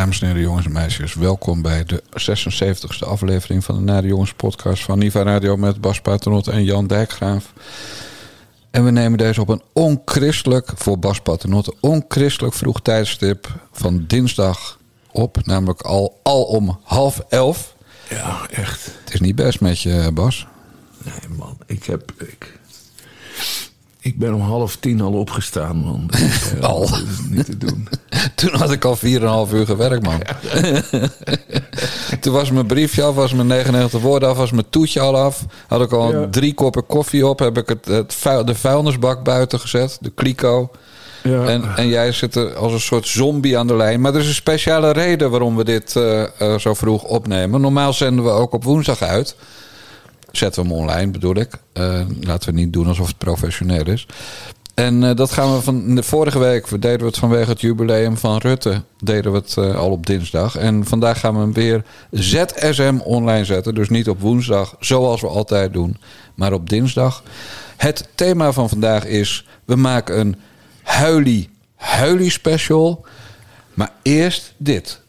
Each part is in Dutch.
Dames en heren, jongens en meisjes, welkom bij de 76e aflevering van de Nare Jongens podcast van Niva Radio met Bas Paternot en Jan Dijkgraaf. En we nemen deze op een onchristelijk, voor Bas Paternot, onchristelijk vroeg tijdstip van dinsdag op, namelijk al, al om half elf. Ja, echt. Het is niet best met je, Bas. Nee, man. Ik heb... Ik, ik ben om half tien al opgestaan, man. Dus, eh, Al? Dat is niet te doen. Toen had ik al 4,5 uur gewerkt, man. Toen was mijn briefje af, was mijn 99 woorden af, was mijn toetje al af. Had ik al Ja. drie koppen koffie op, heb ik het, het vuil- de vuilnisbak buiten gezet, de kliko. Ja. En, en jij zit er als een soort zombie aan de lijn. Maar er is een speciale reden waarom we dit eh, eh, zo vroeg opnemen. Normaal zenden we ook op woensdag uit. Zetten we hem online, bedoel ik. Eh, laten we niet doen alsof het professioneel is. En eh, dat gaan we van de vorige week. We deden we het vanwege het jubileum van Rutte. Deden we het eh, al op dinsdag. En vandaag gaan we hem weer ZSM online zetten. Dus niet op woensdag, zoals we altijd doen. Maar op dinsdag. Het thema van vandaag is: we maken een huilie huilie special. Maar eerst dit.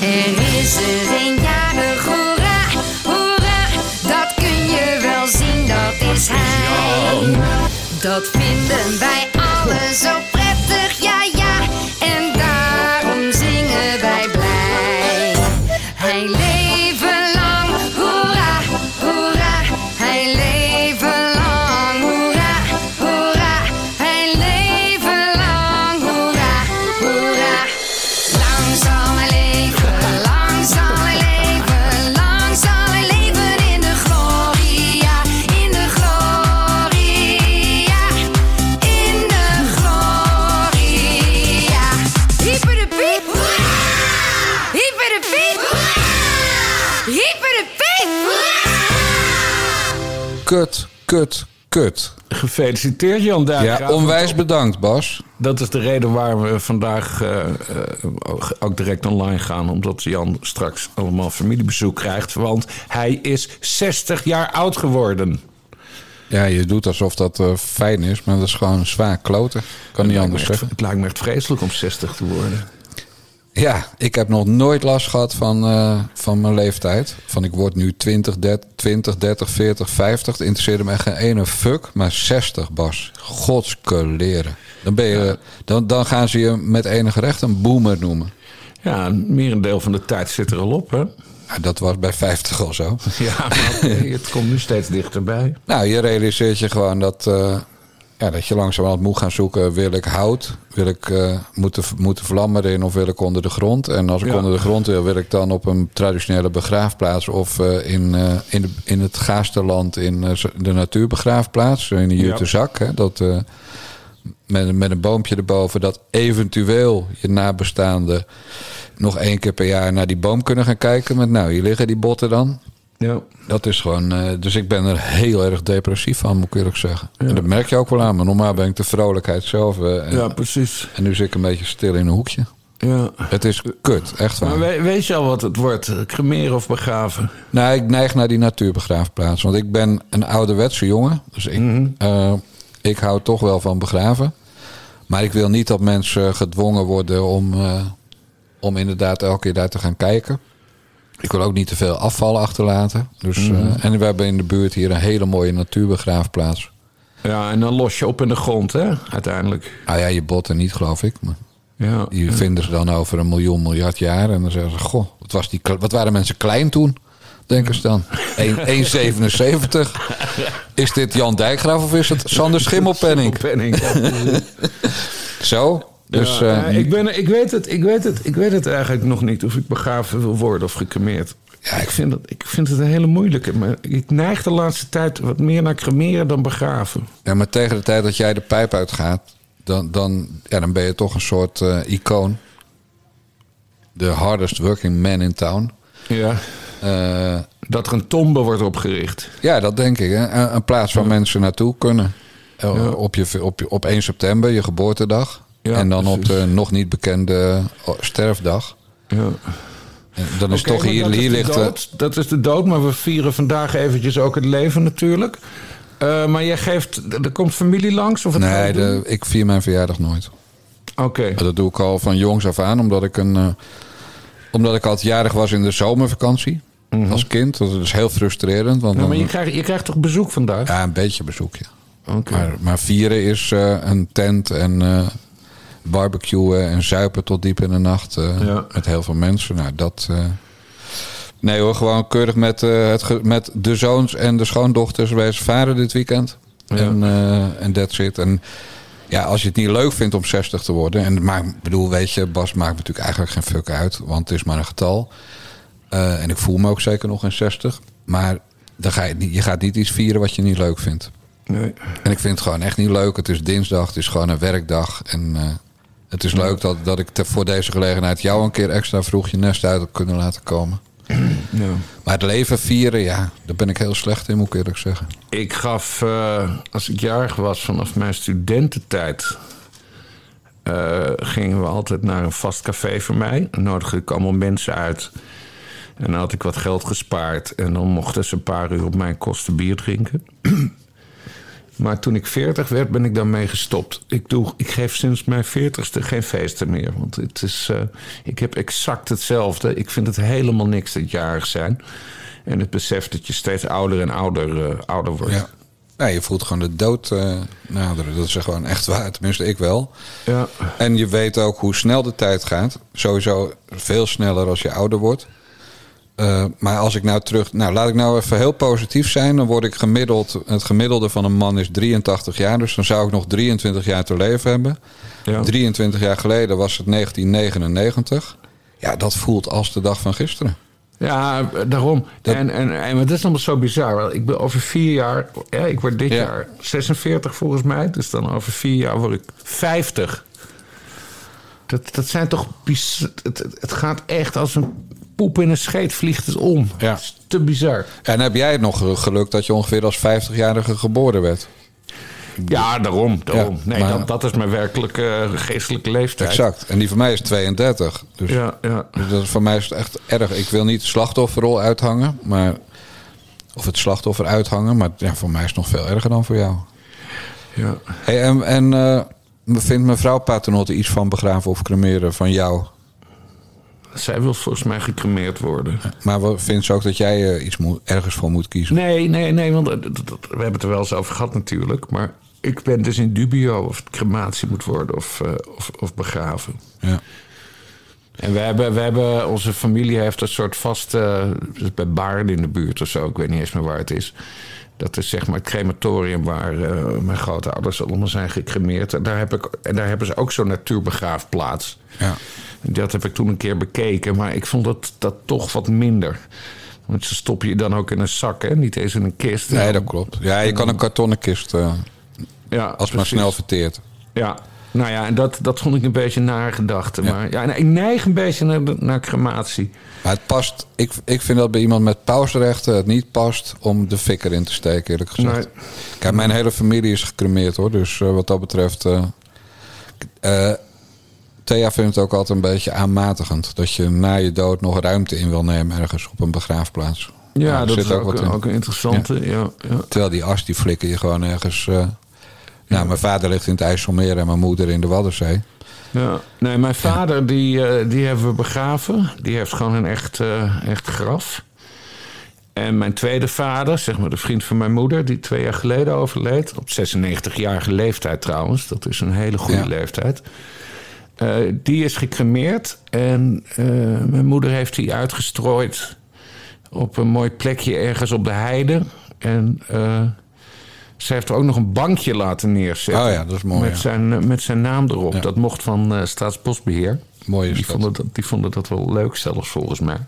Er is er een jarig, hoera, hoera, dat kun je wel zien, dat is hij. Dat vinden wij allen zo prettig, ja ja, en daarom zingen wij blij. Hij leven Kut, kut, kut. Gefeliciteerd, Jan Dijkgraaf. Ja, onwijs bedankt, Bas. Dat is de reden waarom we vandaag eh, eh, ook direct online gaan. Omdat Jan straks allemaal familiebezoek krijgt. Want hij is 60 jaar oud geworden. Ja, je doet alsof dat eh, fijn is, maar dat is gewoon zwaar kloten. Kan niet Het lijkt, anders zeggen. het lijkt me echt vreselijk om 60 te worden. Ja, ik heb nog nooit last gehad van, eh, van mijn leeftijd. Van ik word nu 20, 30, 20, 30, 40, 50. Het interesseerde me echt geen ene fuck. Maar 60, Bas. Godske leren. Dan, ben je, dan, dan gaan ze je met enige recht een boomer noemen. Ja, een merendeel van de tijd zit er al op, hè? Ja, dat was bij 50 al zo. Ja, maar het komt nu steeds dichterbij. Nou, je realiseert je gewoon dat, eh, ja, dat je langzamerhand moet gaan zoeken. Wil ik hout? Wil ik, eh, moeten, moeten vlammen erin of wil ik onder de grond? En als ik Ja. onder de grond wil, wil ik dan op een traditionele begraafplaats... of eh, in, eh, in, de, in het Gaasterland in de natuurbegraafplaats, in de Jute Zak. Hè, dat, met, met een boompje erboven, dat eventueel je nabestaanden... nog één keer per jaar naar die boom kunnen gaan kijken. Met nou, hier liggen die botten dan. Ja. Dat is gewoon. eh, dus ik ben er heel erg depressief van, moet ik eerlijk zeggen. En dat merk je ook wel aan. Maar normaal ben ik de vrolijkheid zelf. eh, en, ja, precies. en nu zit ik een beetje stil in een hoekje. Ja. Het is kut, echt waar. Maar we- weet je al wat het wordt? Cremeren of begraven? Nou, ik neig naar die natuurbegraafplaats. Want ik ben een ouderwetse jongen. Dus ik, eh, ik hou toch wel van begraven. Maar ik wil niet dat mensen gedwongen worden om, om inderdaad elke keer daar te gaan kijken. Ik wil ook niet te veel afval achterlaten. Dus, eh, en we hebben in de buurt hier een hele mooie natuurbegraafplaats. Ja, en dan los je op in de grond, hè? Uiteindelijk. Nou ja, je botten niet, geloof ik. Maar Ja. die vinden ze dan over een miljoen, miljard jaar. En dan zeggen ze, goh, wat, was die, wat waren mensen klein toen? Denken ze dan. 1 1,77. Is dit Jan Dijkgraaf of is het Sander Schimmelpenning? Penning. Zo. Dus Ja, eh, ik, ben, ik, weet het, ik, weet het, ik weet het eigenlijk nog niet of ik begraven wil worden of gecremeerd. Ja, ik vind, dat, ik vind het een hele moeilijke. Maar ik neig de laatste tijd wat meer naar cremeren dan begraven. ja, maar tegen de tijd dat jij de pijp uitgaat, dan, dan, ja, dan ben je toch een soort eh, icoon. De hardest working man in town. Ja. Eh, Dat er een tombe wordt opgericht. Ja, dat denk ik. Hè? Een, een plaats waar mensen naartoe kunnen. Op, je, op, je, op 1 september, je geboortedag. Ja, en dan op de nog niet bekende oh, sterfdag. Ja. Dan is toch hier, hier ligt... dood. Dat is de dood, maar we vieren vandaag eventjes ook het leven natuurlijk. Eh, maar jij geeft, er komt familie langs? Of het nee, de, ik vier mijn verjaardag nooit. Oké. Dat doe ik al van jongs af aan, omdat ik, een, eh, omdat ik altijd jarig was in de zomervakantie. Als kind. Dat is heel frustrerend. Want Nou, maar dan- je krijgt, je krijgt toch bezoek vandaag? ja, een beetje bezoekje. Oké. Maar, maar vieren is eh, een tent en barbecuen en zuipen tot diep in de nacht. eh, Ja. Met heel veel mensen. Nou, dat. eh, nee hoor, gewoon keurig met, eh, het met de zoons en de schoondochters wezen varen dit weekend. Ja. En, eh, en that's it. En ja, als je het niet leuk vindt om 60 te worden. En maar ik bedoel, weet je, Bas maakt natuurlijk eigenlijk geen fuck uit. Want het is maar een getal. En ik voel me ook zeker nog in 60. Maar dan ga je, niet, je gaat niet iets vieren wat je niet leuk vindt. Nee. En ik vind het gewoon echt niet leuk. Het is dinsdag, het is gewoon een werkdag. En het is leuk dat, dat ik te- voor deze gelegenheid jou een keer extra vroeg je nest uit heb kunnen laten komen. Ja. Maar het leven vieren, ja, daar ben ik heel slecht in, moet ik eerlijk zeggen. Ik gaf, eh, als ik jarig was vanaf mijn studententijd... eh, gingen we altijd naar een vast café voor mij. Dan nodigde ik allemaal mensen uit. En dan had ik wat geld gespaard. En dan mochten ze een paar uur op mijn kosten bier drinken. maar toen ik 40 werd, ben ik daarmee gestopt. Ik, doe, ik geef sinds mijn 40ste geen feesten meer. Want het is, eh, ik heb exact hetzelfde. Ik vind het helemaal niks dat jarig zijn. En het besef dat je steeds ouder en ouder, eh, ouder wordt. Ja. Ja, je voelt gewoon de dood eh, naderen. Dat is gewoon echt waar, tenminste ik wel. Ja. En je weet ook hoe snel de tijd gaat. Sowieso veel sneller als je ouder wordt. Eh, maar als ik nou terug... Nou, laat ik nou even heel positief zijn. Dan word ik gemiddeld... Het gemiddelde van een man is 83 jaar. Dus dan zou ik nog 23 jaar te leven hebben. Ja. 23 jaar geleden was het 1999. Ja, dat voelt als de dag van gisteren. Ja, daarom. Dat- En, en, en dat is allemaal zo bizar. Ik ben over vier jaar, ja, ik word dit Ja. jaar 46 volgens mij. Dus dan over vier jaar word ik 50. Dat, dat zijn toch het, het gaat echt als een poep in een scheet vliegt het om. Ja. Het is te bizar. En heb jij het nog geluk dat je ongeveer als 50-jarige geboren werd? Ja, daarom. daarom. Ja, nee, maar- dat, dat is mijn werkelijke eh, geestelijke leeftijd. Exact. En die van mij is 32. Dus Ja, ja. Dus dat is voor mij is het echt erg. Ik wil niet de slachtofferrol uithangen, maar. Of het slachtoffer uithangen, maar ja, voor mij is het nog veel erger dan voor jou. ja. Hey, en en eh, vindt mevrouw Paternotte iets van begraven of cremeren van jou? Zij wil volgens mij gecremeerd worden. Maar vindt ze ook dat jij eh, iets moet, ergens voor moet kiezen? Nee, nee, nee, want dat- dat- dat- we hebben het er wel eens over gehad natuurlijk. Maar ik ben dus in dubio of het crematie moet worden of, eh, of, of begraven. Ja. En we hebben, we hebben, onze familie heeft een soort vaste, dus bij Baarden in de buurt of zo, ik weet niet eens meer waar het is. Dat is zeg maar het crematorium waar eh, mijn grootouders allemaal zijn gecremeerd. En daar, heb ik, en daar hebben ze ook zo'n natuurbegraafplaats. Ja. Dat heb ik toen een keer bekeken, maar ik vond dat, dat toch wat minder. Want ze stoppen je dan ook in een zak, hè? niet eens in een kist. Nee, dat klopt. Ja, je kan een kartonnen kist, eh, ja, als maar snel verteert. Ja, nou ja, en dat, dat vond ik een beetje naar gedachte. Ja. Maar ja, ik neig een beetje naar, crematie. Maar het past, ik, ik vind dat bij iemand met pausrechten het niet past om de fik erin te steken, eerlijk gezegd. Nee. Kijk, mijn hele familie is gecremeerd hoor. Dus eh, wat dat betreft. eh, Thea vindt het ook altijd een beetje aanmatigend. Dat je na je dood nog ruimte in wil nemen ergens op een begraafplaats. Ja, er dat zit is ook, in. ook een interessante. Ja. Ja, Terwijl die as die flikker je gewoon ergens. eh, nou, mijn vader ligt in het IJsselmeer en mijn moeder in de Waddenzee. ja. Nee, mijn vader, die, eh, die hebben we begraven. Die heeft gewoon een echt, eh, echt graf. En mijn tweede vader, zeg maar de vriend van mijn moeder... die twee jaar geleden overleed. Op 96-jarige leeftijd trouwens. Dat is een hele goede Ja. leeftijd. Eh, die is gecremeerd. En eh, mijn moeder heeft die uitgestrooid... op een mooi plekje ergens op de heide. En eh, ze heeft er ook nog een bankje laten neerzetten. Oh ja, dat is mooi, Met, ja. zijn, met zijn naam erop. Ja. Dat mocht van eh, Staatsbosbeheer. Mooi is Die vonden dat, die vonden dat wel leuk zelfs volgens mij.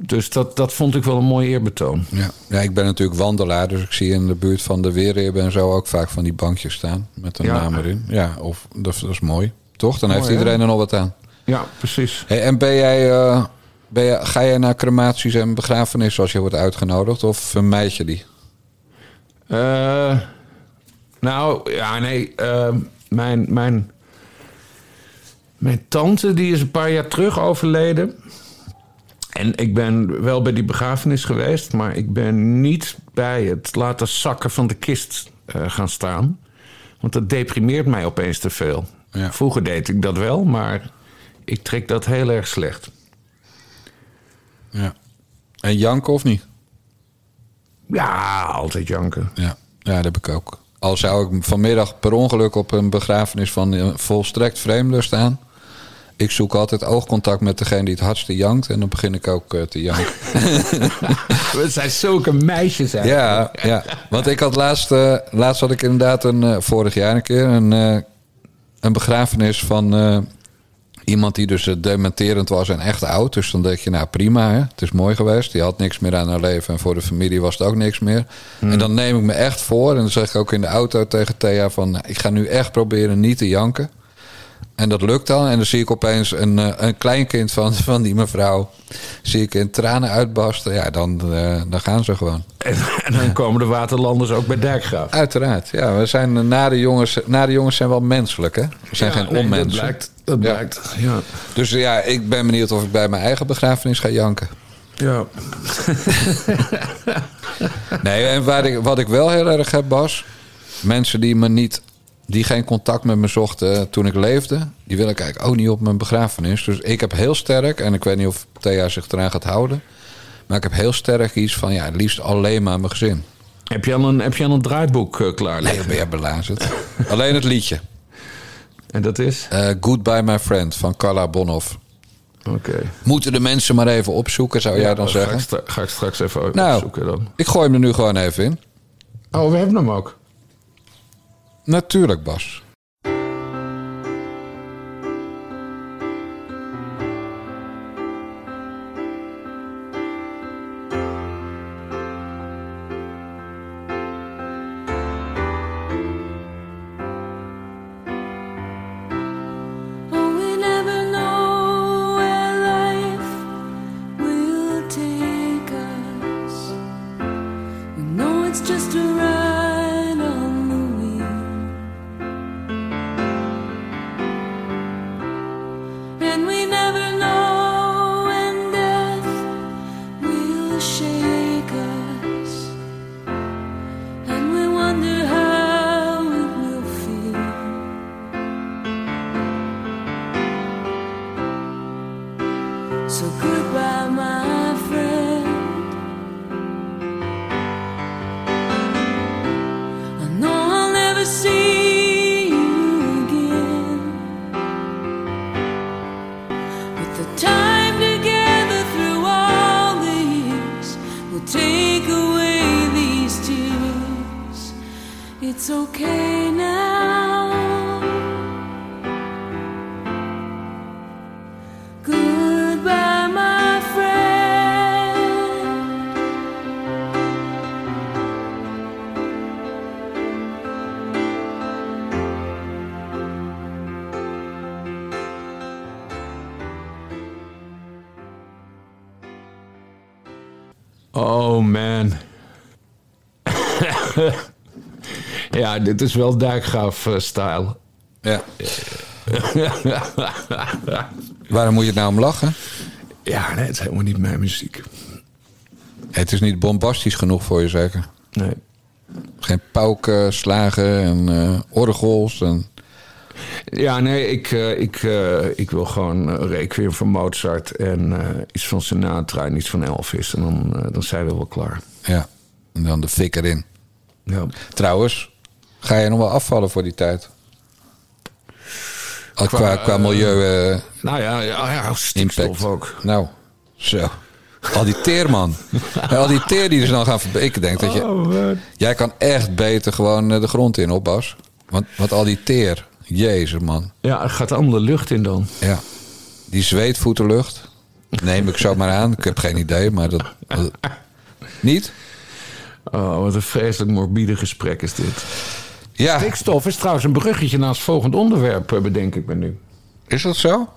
Dus dat, dat vond ik wel een mooi eerbetoon. Ja. ja, ik ben natuurlijk wandelaar, dus ik zie in de buurt van de Weerribben en zo ook vaak van die bankjes staan met een Ja. naam erin. Ja, of dat, dat is mooi. Toch? Dan heeft Mooi, iedereen er nog wat aan. Ja, precies. Hey, en ben jij, eh, ben jij, ga jij naar crematies en begrafenissen als je wordt uitgenodigd? Of vermijd je die? Eh, nou, ja, nee. eh, mijn, mijn, mijn tante die is een paar jaar terug overleden. En ik ben wel bij die begrafenis geweest, maar ik ben niet bij het laten zakken van de kist eh, gaan staan. Want dat deprimeert mij opeens te veel. Ja. Vroeger deed ik dat wel, maar ik trek dat heel erg slecht. Ja. En janken of niet? Ja, altijd janken. Ja. ja, dat heb ik ook. Al zou ik vanmiddag per ongeluk op een begrafenis van een volstrekt vreemde staan. Ik zoek altijd oogcontact met degene die het hardste jankt. En dan begin ik ook eh, te janken. We zijn zulke meisjes eigenlijk. Ja, ja, want ik had laatst, eh, laatst had ik inderdaad een, eh, vorig jaar een keer een, een begrafenis van iemand die dus dementerend was en echt oud. Dus dan denk je, nou prima, hè? het is mooi geweest. Die had niks meer aan haar leven en voor de familie was het ook niks meer. En dan neem ik me echt voor, en dan zeg ik ook in de auto tegen Thea van, ik ga nu echt proberen niet te janken. En dat lukt dan. En dan zie ik opeens een, eh, een kleinkind van, van die mevrouw. Zie ik in tranen uitbarsten. Ja, dan, eh, dan gaan ze gewoon. En, en dan komen de waterlanders ook bij Dijkgraaf. Uiteraard. Ja, we zijn eh, na de jongens. Na de jongens zijn wel menselijk, hè? We zijn Ja, geen nee, onmensen. Dat blijkt. Dat Ja. blijkt. Ja. Dus ja, ik ben benieuwd of ik bij mijn eigen begrafenis ga janken. ja. Nee, en waar ik, wat ik wel heel erg heb, Bas. Mensen die me niet. Die geen contact met me zochten eh, toen ik leefde. Die wil ik eigenlijk ook niet op mijn begrafenis. Dus ik heb heel sterk. En ik weet niet of Thea zich eraan gaat houden. Maar ik heb heel sterk iets van. Ja, het liefst alleen maar mijn gezin. Heb, je al een, heb je al een draaiboek eh, klaar Nee, liggen? ben je belazerd. Alleen het liedje. En dat is? Eh, Goodbye My Friend van Carla Bonhoff. Oké. Moeten de mensen maar even opzoeken, zou jij dan dat Ga zeggen? ik, ga ik straks even Nou. opzoeken dan. Ik gooi hem er nu gewoon even in. Oh, we hebben hem ook. Natuurlijk, Bas. So goodbye, my friend. I know I'll never see you again. But the time together through all the years will take away these tears. It's okay dit is wel Dijkgraaf-style. Ja. Waarom moet je het nou om lachen? ja, nee, het is helemaal niet mijn muziek. Het is niet bombastisch genoeg voor je, zeker. Nee. Geen pauken, slagen en eh, orgels. En... Ja, nee, ik, eh, ik, eh, ik wil gewoon uh, Requiem van Mozart en eh, iets van Sinatra en iets van Elvis. En dan, eh, dan zijn we wel klaar. Ja, en dan de fik erin. Ja. Trouwens, ga je nog wel afvallen voor die tijd? Al qua, Qua, qua eh, milieu eh, Nou ja, ja, ja stikstof ook. Nou, zo. Al die teer, man. Al die teer die ze dan gaan. Ik denk dat je... Oh. Jij kan echt beter gewoon eh, de grond in op, Bas. Want, want al die teer... Jezus, man. Ja, er gaat allemaal de lucht in dan. Ja. Die zweetvoetenlucht. Neem ik zo maar aan. Ik heb geen idee, maar dat... dat- niet? Oh, wat een vreselijk morbide gesprek is dit. Ja, Stikstof is trouwens een bruggetje naar het volgende onderwerp, eh, bedenk ik me nu. is dat zo?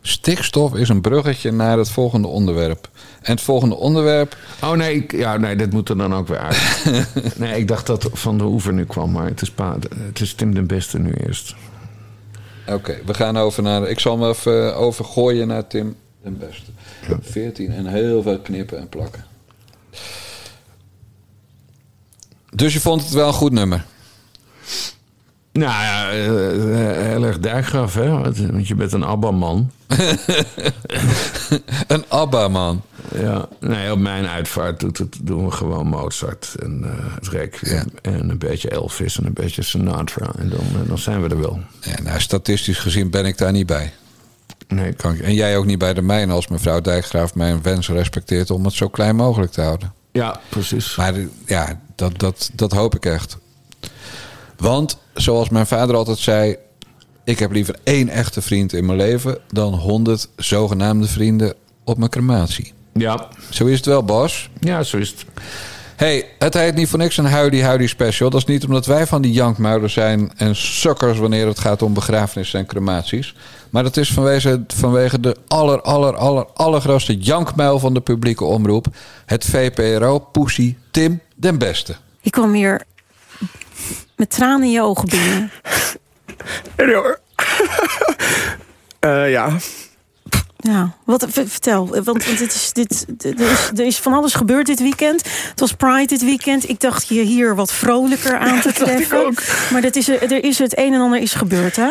Stikstof is een bruggetje naar het volgende onderwerp. En het volgende onderwerp... Oh nee, ik, ja, nee, dit moet er dan ook weer uit. nee, ik dacht dat Van de Oever nu kwam, maar het is, pa, het is Tim den Beste nu eerst. Oké, we gaan over naar... Ik zal me even overgooien naar Tim den Beste. 14 en heel veel knippen en plakken. Dus je vond het wel een goed nummer? Nou ja, eh, eh, heel erg dijkgraf, hè? Want want je bent een ABBA-man. Een ABBA-man. Ja, nee, op mijn uitvaart doet het, doen we gewoon Mozart en eh, het Requiem. En een beetje Elvis en een beetje Sinatra. En dan, eh, dan zijn we er wel. Ja, nou, statistisch gezien ben ik daar niet bij. Nee, Kan ik, en jij ook niet bij de mijne als mevrouw Dijkgraaf mijn wens respecteert om het zo klein mogelijk te houden. ja, precies. Maar eh, ja, dat, dat, dat hoop ik echt. Want zoals mijn vader altijd zei, ik heb liever één echte vriend in mijn leven dan honderd zogenaamde vrienden op mijn crematie. Ja, Zo is het wel, Bas. ja zo is het. hey, het heet niet voor niks een huidie huidie special. Dat is niet omdat wij van die jankmuilen zijn en sukkers wanneer het gaat om begrafenissen en crematies. Maar dat is vanwege, vanwege de aller, aller, aller, allergrootste jankmuil van de publieke omroep. Het VPRO Poesie Tim den Beste. Ik kwam hier met tranen in je ogen binnen. Nee hoor. Eh, ja. Ja, wat, vertel. Want, want dit is, dit, dit- er, is, er is van alles gebeurd dit weekend. Het was Pride dit weekend. Ik dacht je hier wat vrolijker aan te treffen. ook. Maar dat is, er is het een en ander is gebeurd, hè?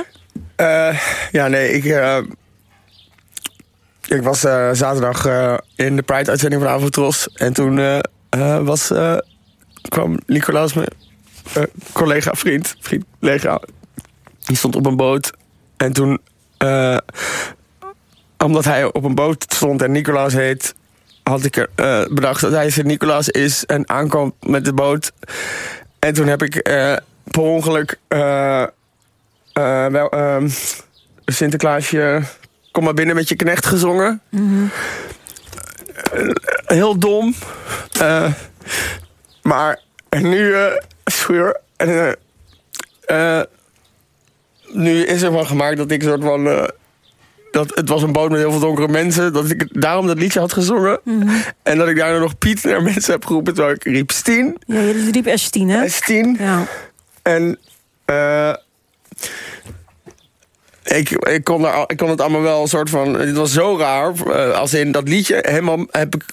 Eh, ja, nee, ik... eh, ik was zaterdag in de Pride-uitzending van Avotros. En toen was, kwam Nicolaas, mijn eh, collega, vriend, vriend, collega... Die stond op een boot. En toen... eh, omdat hij op een boot stond en Nicolaas heet... had ik er, eh, bedacht dat hij Sint-Nicolaas is en aankwam met de boot. En toen heb ik per ongeluk... wel, ehm, Sinterklaasje, kom maar binnen met je knecht gezongen. Eh, heel dom. Maar nu, schuur. En, eh, eh, nu is er van gemaakt dat ik een soort van. eh, dat het was een boot met heel veel donkere mensen. Dat ik daarom dat liedje had gezongen. En dat ik daarna nog Piet naar mensen heb geroepen. Terwijl ik riep Stien. Ja, je riep S10, hè? En Stien. Ja. En eh, ik, ik, kon daar, ik kon het allemaal wel een soort van. Het was zo raar. als in dat liedje helemaal heb ik.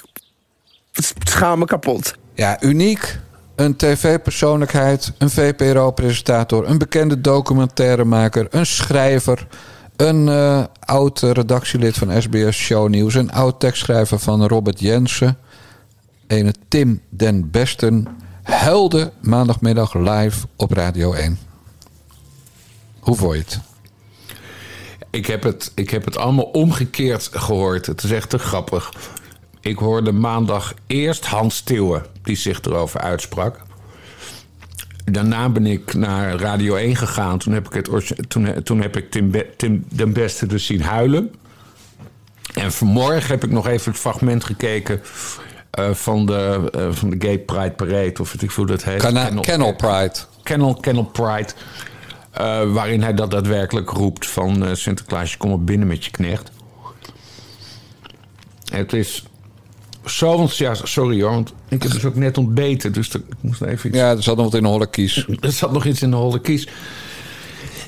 het Schaam me kapot. Ja, uniek. Een tv-persoonlijkheid, een VPRO-presentator, een bekende documentairemaker, een schrijver, een eh, oud redactielid van SBS Show Nieuws, een oud tekstschrijver van Robert Jensen, ene Tim den Besten, huilde maandagmiddag live op Radio 1. Hoe vond je het? Ik heb, het, ik heb het allemaal omgekeerd gehoord. Het is echt te grappig. Ik hoorde maandag eerst Hans Steeuwen, die zich erover uitsprak. Daarna ben ik naar Radio 1 gegaan. Toen heb ik, het, toen, toen heb ik Tim, Be- Tim den Beste dus zien huilen. En vanmorgen heb ik nog even het fragment gekeken... eh, van, de, eh, van de Gay Pride Parade, of ik hoe dat heet. Kennel- Kennel Pride. Kennel, Kennel Pride. eh, waarin hij dat daadwerkelijk roept van Sinterklaasje, kom maar binnen met je knecht. Het is enthousiast. Sorry hoor, want ik heb dus ook net ontbeten. Dus er- ik moest even iets... Ja, er zat nog wat in een holle kies. Er zat nog iets in de holle kies.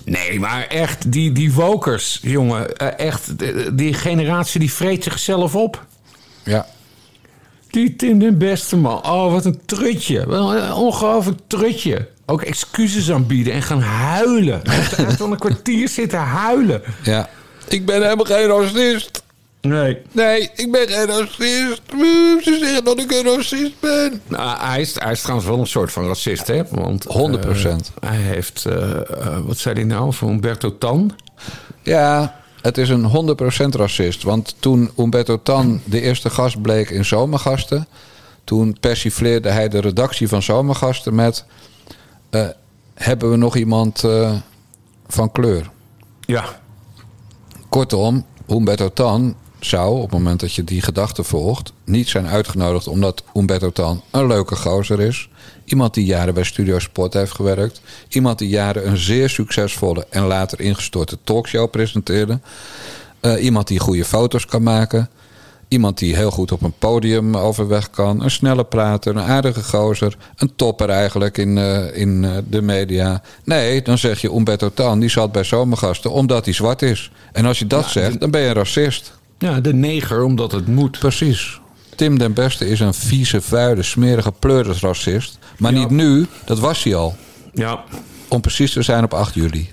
Nee, maar echt, die, die wokers, jongen. eh, echt, die, generatie die vreet zichzelf op. Ja. Die Tim den beste man. Oh, wat een trutje. Een ongelooflijk trutje. Ook excuses aanbieden en gaan huilen. Hij heeft een kwartier zitten huilen. ja. Ik ben helemaal geen racist. Nee. Nee, ik ben geen racist. Ze zeggen dat ik een racist ben. Nou, hij, is, hij is trouwens wel een soort van racist, hè? Want, 100%. eh, hij heeft, eh, eh, wat zei hij nou, van Humberto Tan? Ja, het is een 100% racist. Want toen Umberto Tan de eerste gast bleek in Zomergasten... toen persifleerde hij de redactie van Zomergasten met... eh, hebben we nog iemand eh, van kleur? Ja. Kortom, Umberto Tan zou, op het moment dat je die gedachte volgt... niet zijn uitgenodigd omdat Umberto Tan een leuke gozer is. Iemand die jaren bij Studio Sport heeft gewerkt. Iemand die jaren een zeer succesvolle en later ingestorte talkshow presenteerde. Eh, iemand die goede foto's kan maken. Iemand die heel goed op een podium overweg kan. Een snelle prater, een aardige gozer. Een topper eigenlijk in, eh, in eh, de media. Nee, dan zeg je Umberto Tan, die zat bij zomergasten omdat hij zwart is. En als je dat zegt, dan ben je een racist. Ja, de neger, omdat het moet. Precies. Tim den Beste is een vieze, vuile, smerige pleurisracist. Maar Ja. niet nu, dat was hij al. Ja. om precies te zijn op 8 juli.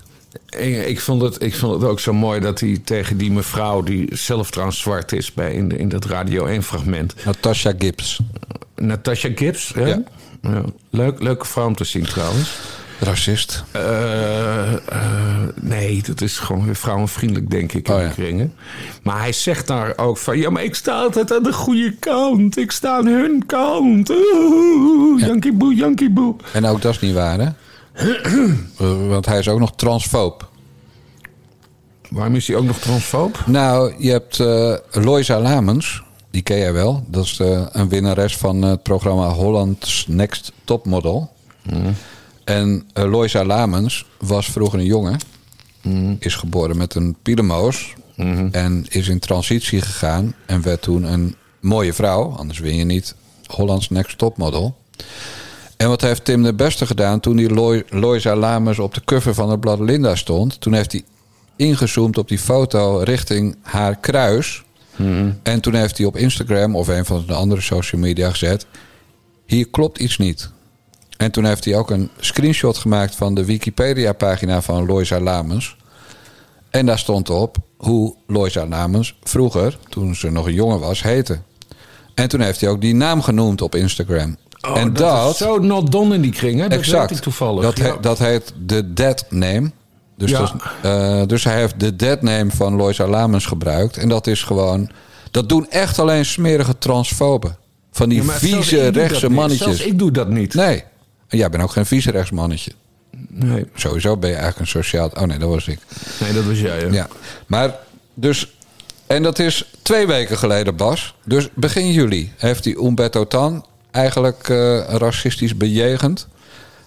Ik, ik, vond het, ik vond het ook zo mooi dat hij tegen die mevrouw... die zelf trouwens zwart is bij in, in dat Radio 1-fragment... Natasha Gibbs. Natasha Gibbs, hè? Ja. Ja. Leuk, leuke vrouw om te zien trouwens. Racist. Eh, eh, nee, dat is gewoon weer vrouwenvriendelijk, denk ik, in Oh, de ja. kringen. Maar hij zegt daar ook van... ja, maar ik sta altijd aan de goede kant. Ik sta aan hun kant. Oeh, Yankee boe, Yankee boe. En ook dat is niet waar, hè? Eh, Want hij is ook nog transfoob. Waarom is hij ook nog transfoob? Nou, je hebt eh Loisa Lamens. Die ken jij wel. Dat is een winnares van het programma Holland's Next Topmodel. En uh, Loisa Lamens was vroeger een jongen. Is geboren met een pielemoos. En is in transitie gegaan. En werd toen een mooie vrouw. Anders win je niet Holland's Next Topmodel. En wat heeft Tim de Beste gedaan toen die Loi- Loisa Lamers op de cover van het blad Linda stond? Toen heeft hij ingezoomd op die foto richting haar kruis. En toen heeft hij op Instagram of een van de andere social media gezet: Hier klopt iets niet. En toen heeft hij ook een screenshot gemaakt van de Wikipedia-pagina van Loisa Lamens. En daar stond op hoe Loisa Lamens vroeger, toen ze nog een jongen was, heette. En toen heeft hij ook die naam genoemd op Instagram. Oh, en dat, dat, is zo not done in die kring, hè? Dat exact. toevallig. Dat, ja. he- dat heet de dead name. Dus, Ja. dat eh, dus hij heeft de dead name van Loisa Lamens gebruikt. En dat is gewoon. Dat doen echt alleen smerige transfoben. Van die Ja, vieze rechtse mannetjes. Zelfs ik doe dat niet. Nee. En jij bent ook geen vieze rechtsmannetje. Nee, Sowieso ben je eigenlijk een sociaal. Oh nee, dat was ik. nee dat was jij. hè? Ja. Maar dus. En dat is twee weken geleden, Bas. Dus begin juli heeft hij Umberto Tan eigenlijk eh, racistisch bejegend.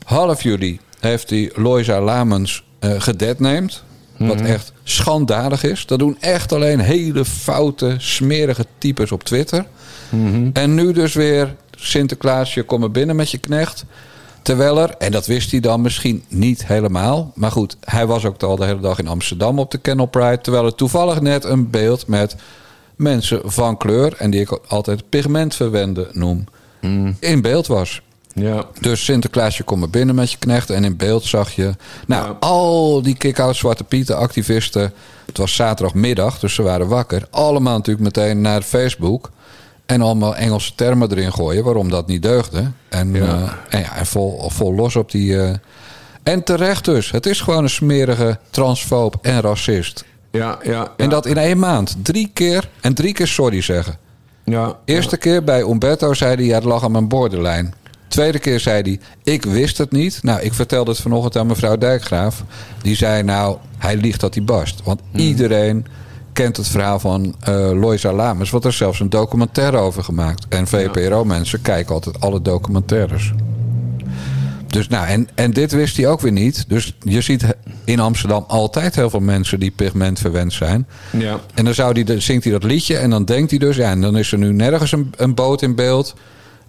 Half juli heeft hij Loisa Lamens eh gedetnamed. Wat echt schandalig is. Dat doen echt alleen hele foute, smerige types op Twitter. En nu dus weer Sinterklaasje, kom maar binnen met je knecht. Terwijl er, en dat wist hij dan misschien niet helemaal. Maar goed, hij was ook al de hele dag in Amsterdam op de Kennel Pride. Terwijl er toevallig net een beeld met mensen van kleur. En die ik altijd pigmentverwende noem. In beeld was. Ja. Dus Sinterklaasje kom maar binnen met je knecht. En in beeld zag je... Nou, Ja. al die kick-out Zwarte Pieten activisten... Het was zaterdagmiddag, dus ze waren wakker. Allemaal natuurlijk meteen naar Facebook. En allemaal Engelse termen erin gooien. Waarom dat niet deugde. En, Ja. eh, en, ja, en vol, vol los op die... eh, en terecht dus. Het is gewoon een smerige transfoob en racist. Ja, ja, ja. En dat in één maand. Drie keer. En drie keer sorry zeggen. ja, Eerste keer bij Umberto zei hij, ja, het lag aan mijn borderline. Tweede keer zei hij, ik wist het niet. Nou, ik vertelde het vanochtend aan mevrouw Dijkgraaf. Die zei, nou, hij liegt dat hij barst. Want iedereen kent het verhaal van eh Loisa Lames. Want er zelfs een documentaire over gemaakt. En VPRO-mensen kijken altijd alle documentaires. Dus nou, en, en dit wist hij ook weer niet. Dus je ziet in Amsterdam altijd heel veel mensen die pigmentverwend zijn. ja. En dan zou die, zingt hij dat liedje en dan denkt hij dus... ja, en dan is er nu nergens een, een boot in beeld...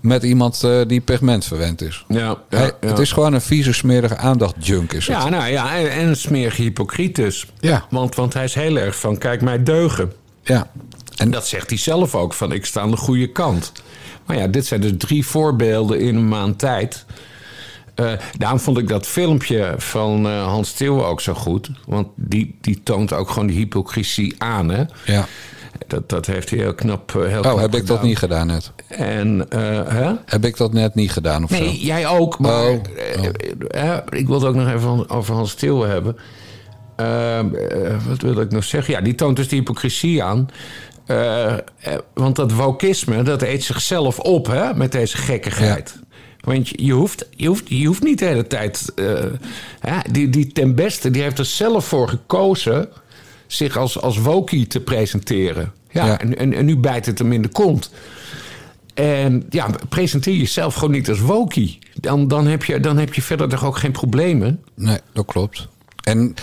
met iemand eh, die pigmentverwend is. Ja, ja, Hij- ja. Het is gewoon een vieze, smerige aandachtjunk is het. Ja, nou ja, en, en een smerige hypocriet dus. Ja. Want, want hij is heel erg van, kijk mij deugen. Ja. En dat zegt hij zelf ook, van ik sta aan de goede kant. Maar ja, dit zijn dus drie voorbeelden in een maand tijd. Eh, daarom vond ik dat filmpje van eh, Hans Steeuwen ook zo goed. Want die, die toont ook gewoon die hypocrisie aan. Hè? ja. Dat, dat heeft hij heel knap, eh, heel Oh, knap heb ik dat niet gedaan net? En, eh, hè? Heb ik dat net niet gedaan of zo? Nee, jij ook. Maar Oh, eh, eh, ik wilde ook nog even over Hans Steeuwen hebben. Eh, eh, wat wil ik nog zeggen? Ja, die toont dus die hypocrisie aan. Want dat wokisme, dat eet zichzelf op hè, met deze gekkigheid. Want je hoeft, je, hoeft, je hoeft niet de hele tijd... hè, die, die ten beste, die heeft er zelf voor gekozen... zich als, als wokie te presenteren. Ja, Ja. En, en, en nu bijt het hem in de kont. En ja, presenteer jezelf gewoon niet als wokie. Dan, dan, heb je, dan heb je verder toch ook geen problemen. Nee, dat klopt. En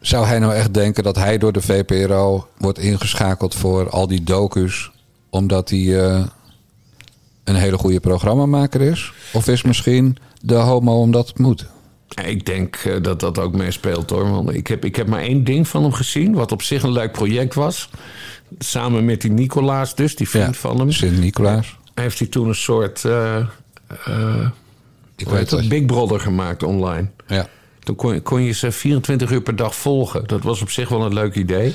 zou hij nou echt denken dat hij door de VPRO wordt ingeschakeld voor al die docus... omdat hij eh, een hele goede programmamaker is? Of is misschien de homo omdat het moet? Ik denk eh, dat dat ook meespeelt hoor. Want ik heb, ik heb maar één ding van hem gezien, wat op zich een leuk project was. Samen met die Nicolaas dus, die vriend van hem. Sint-Nicolaas. Heeft hij toen een soort, eh, eh, Ik weet het. Big Brother gemaakt online. Ja. Toen kon, je- kon je ze 24 uur per dag volgen. Dat was op zich wel een leuk idee.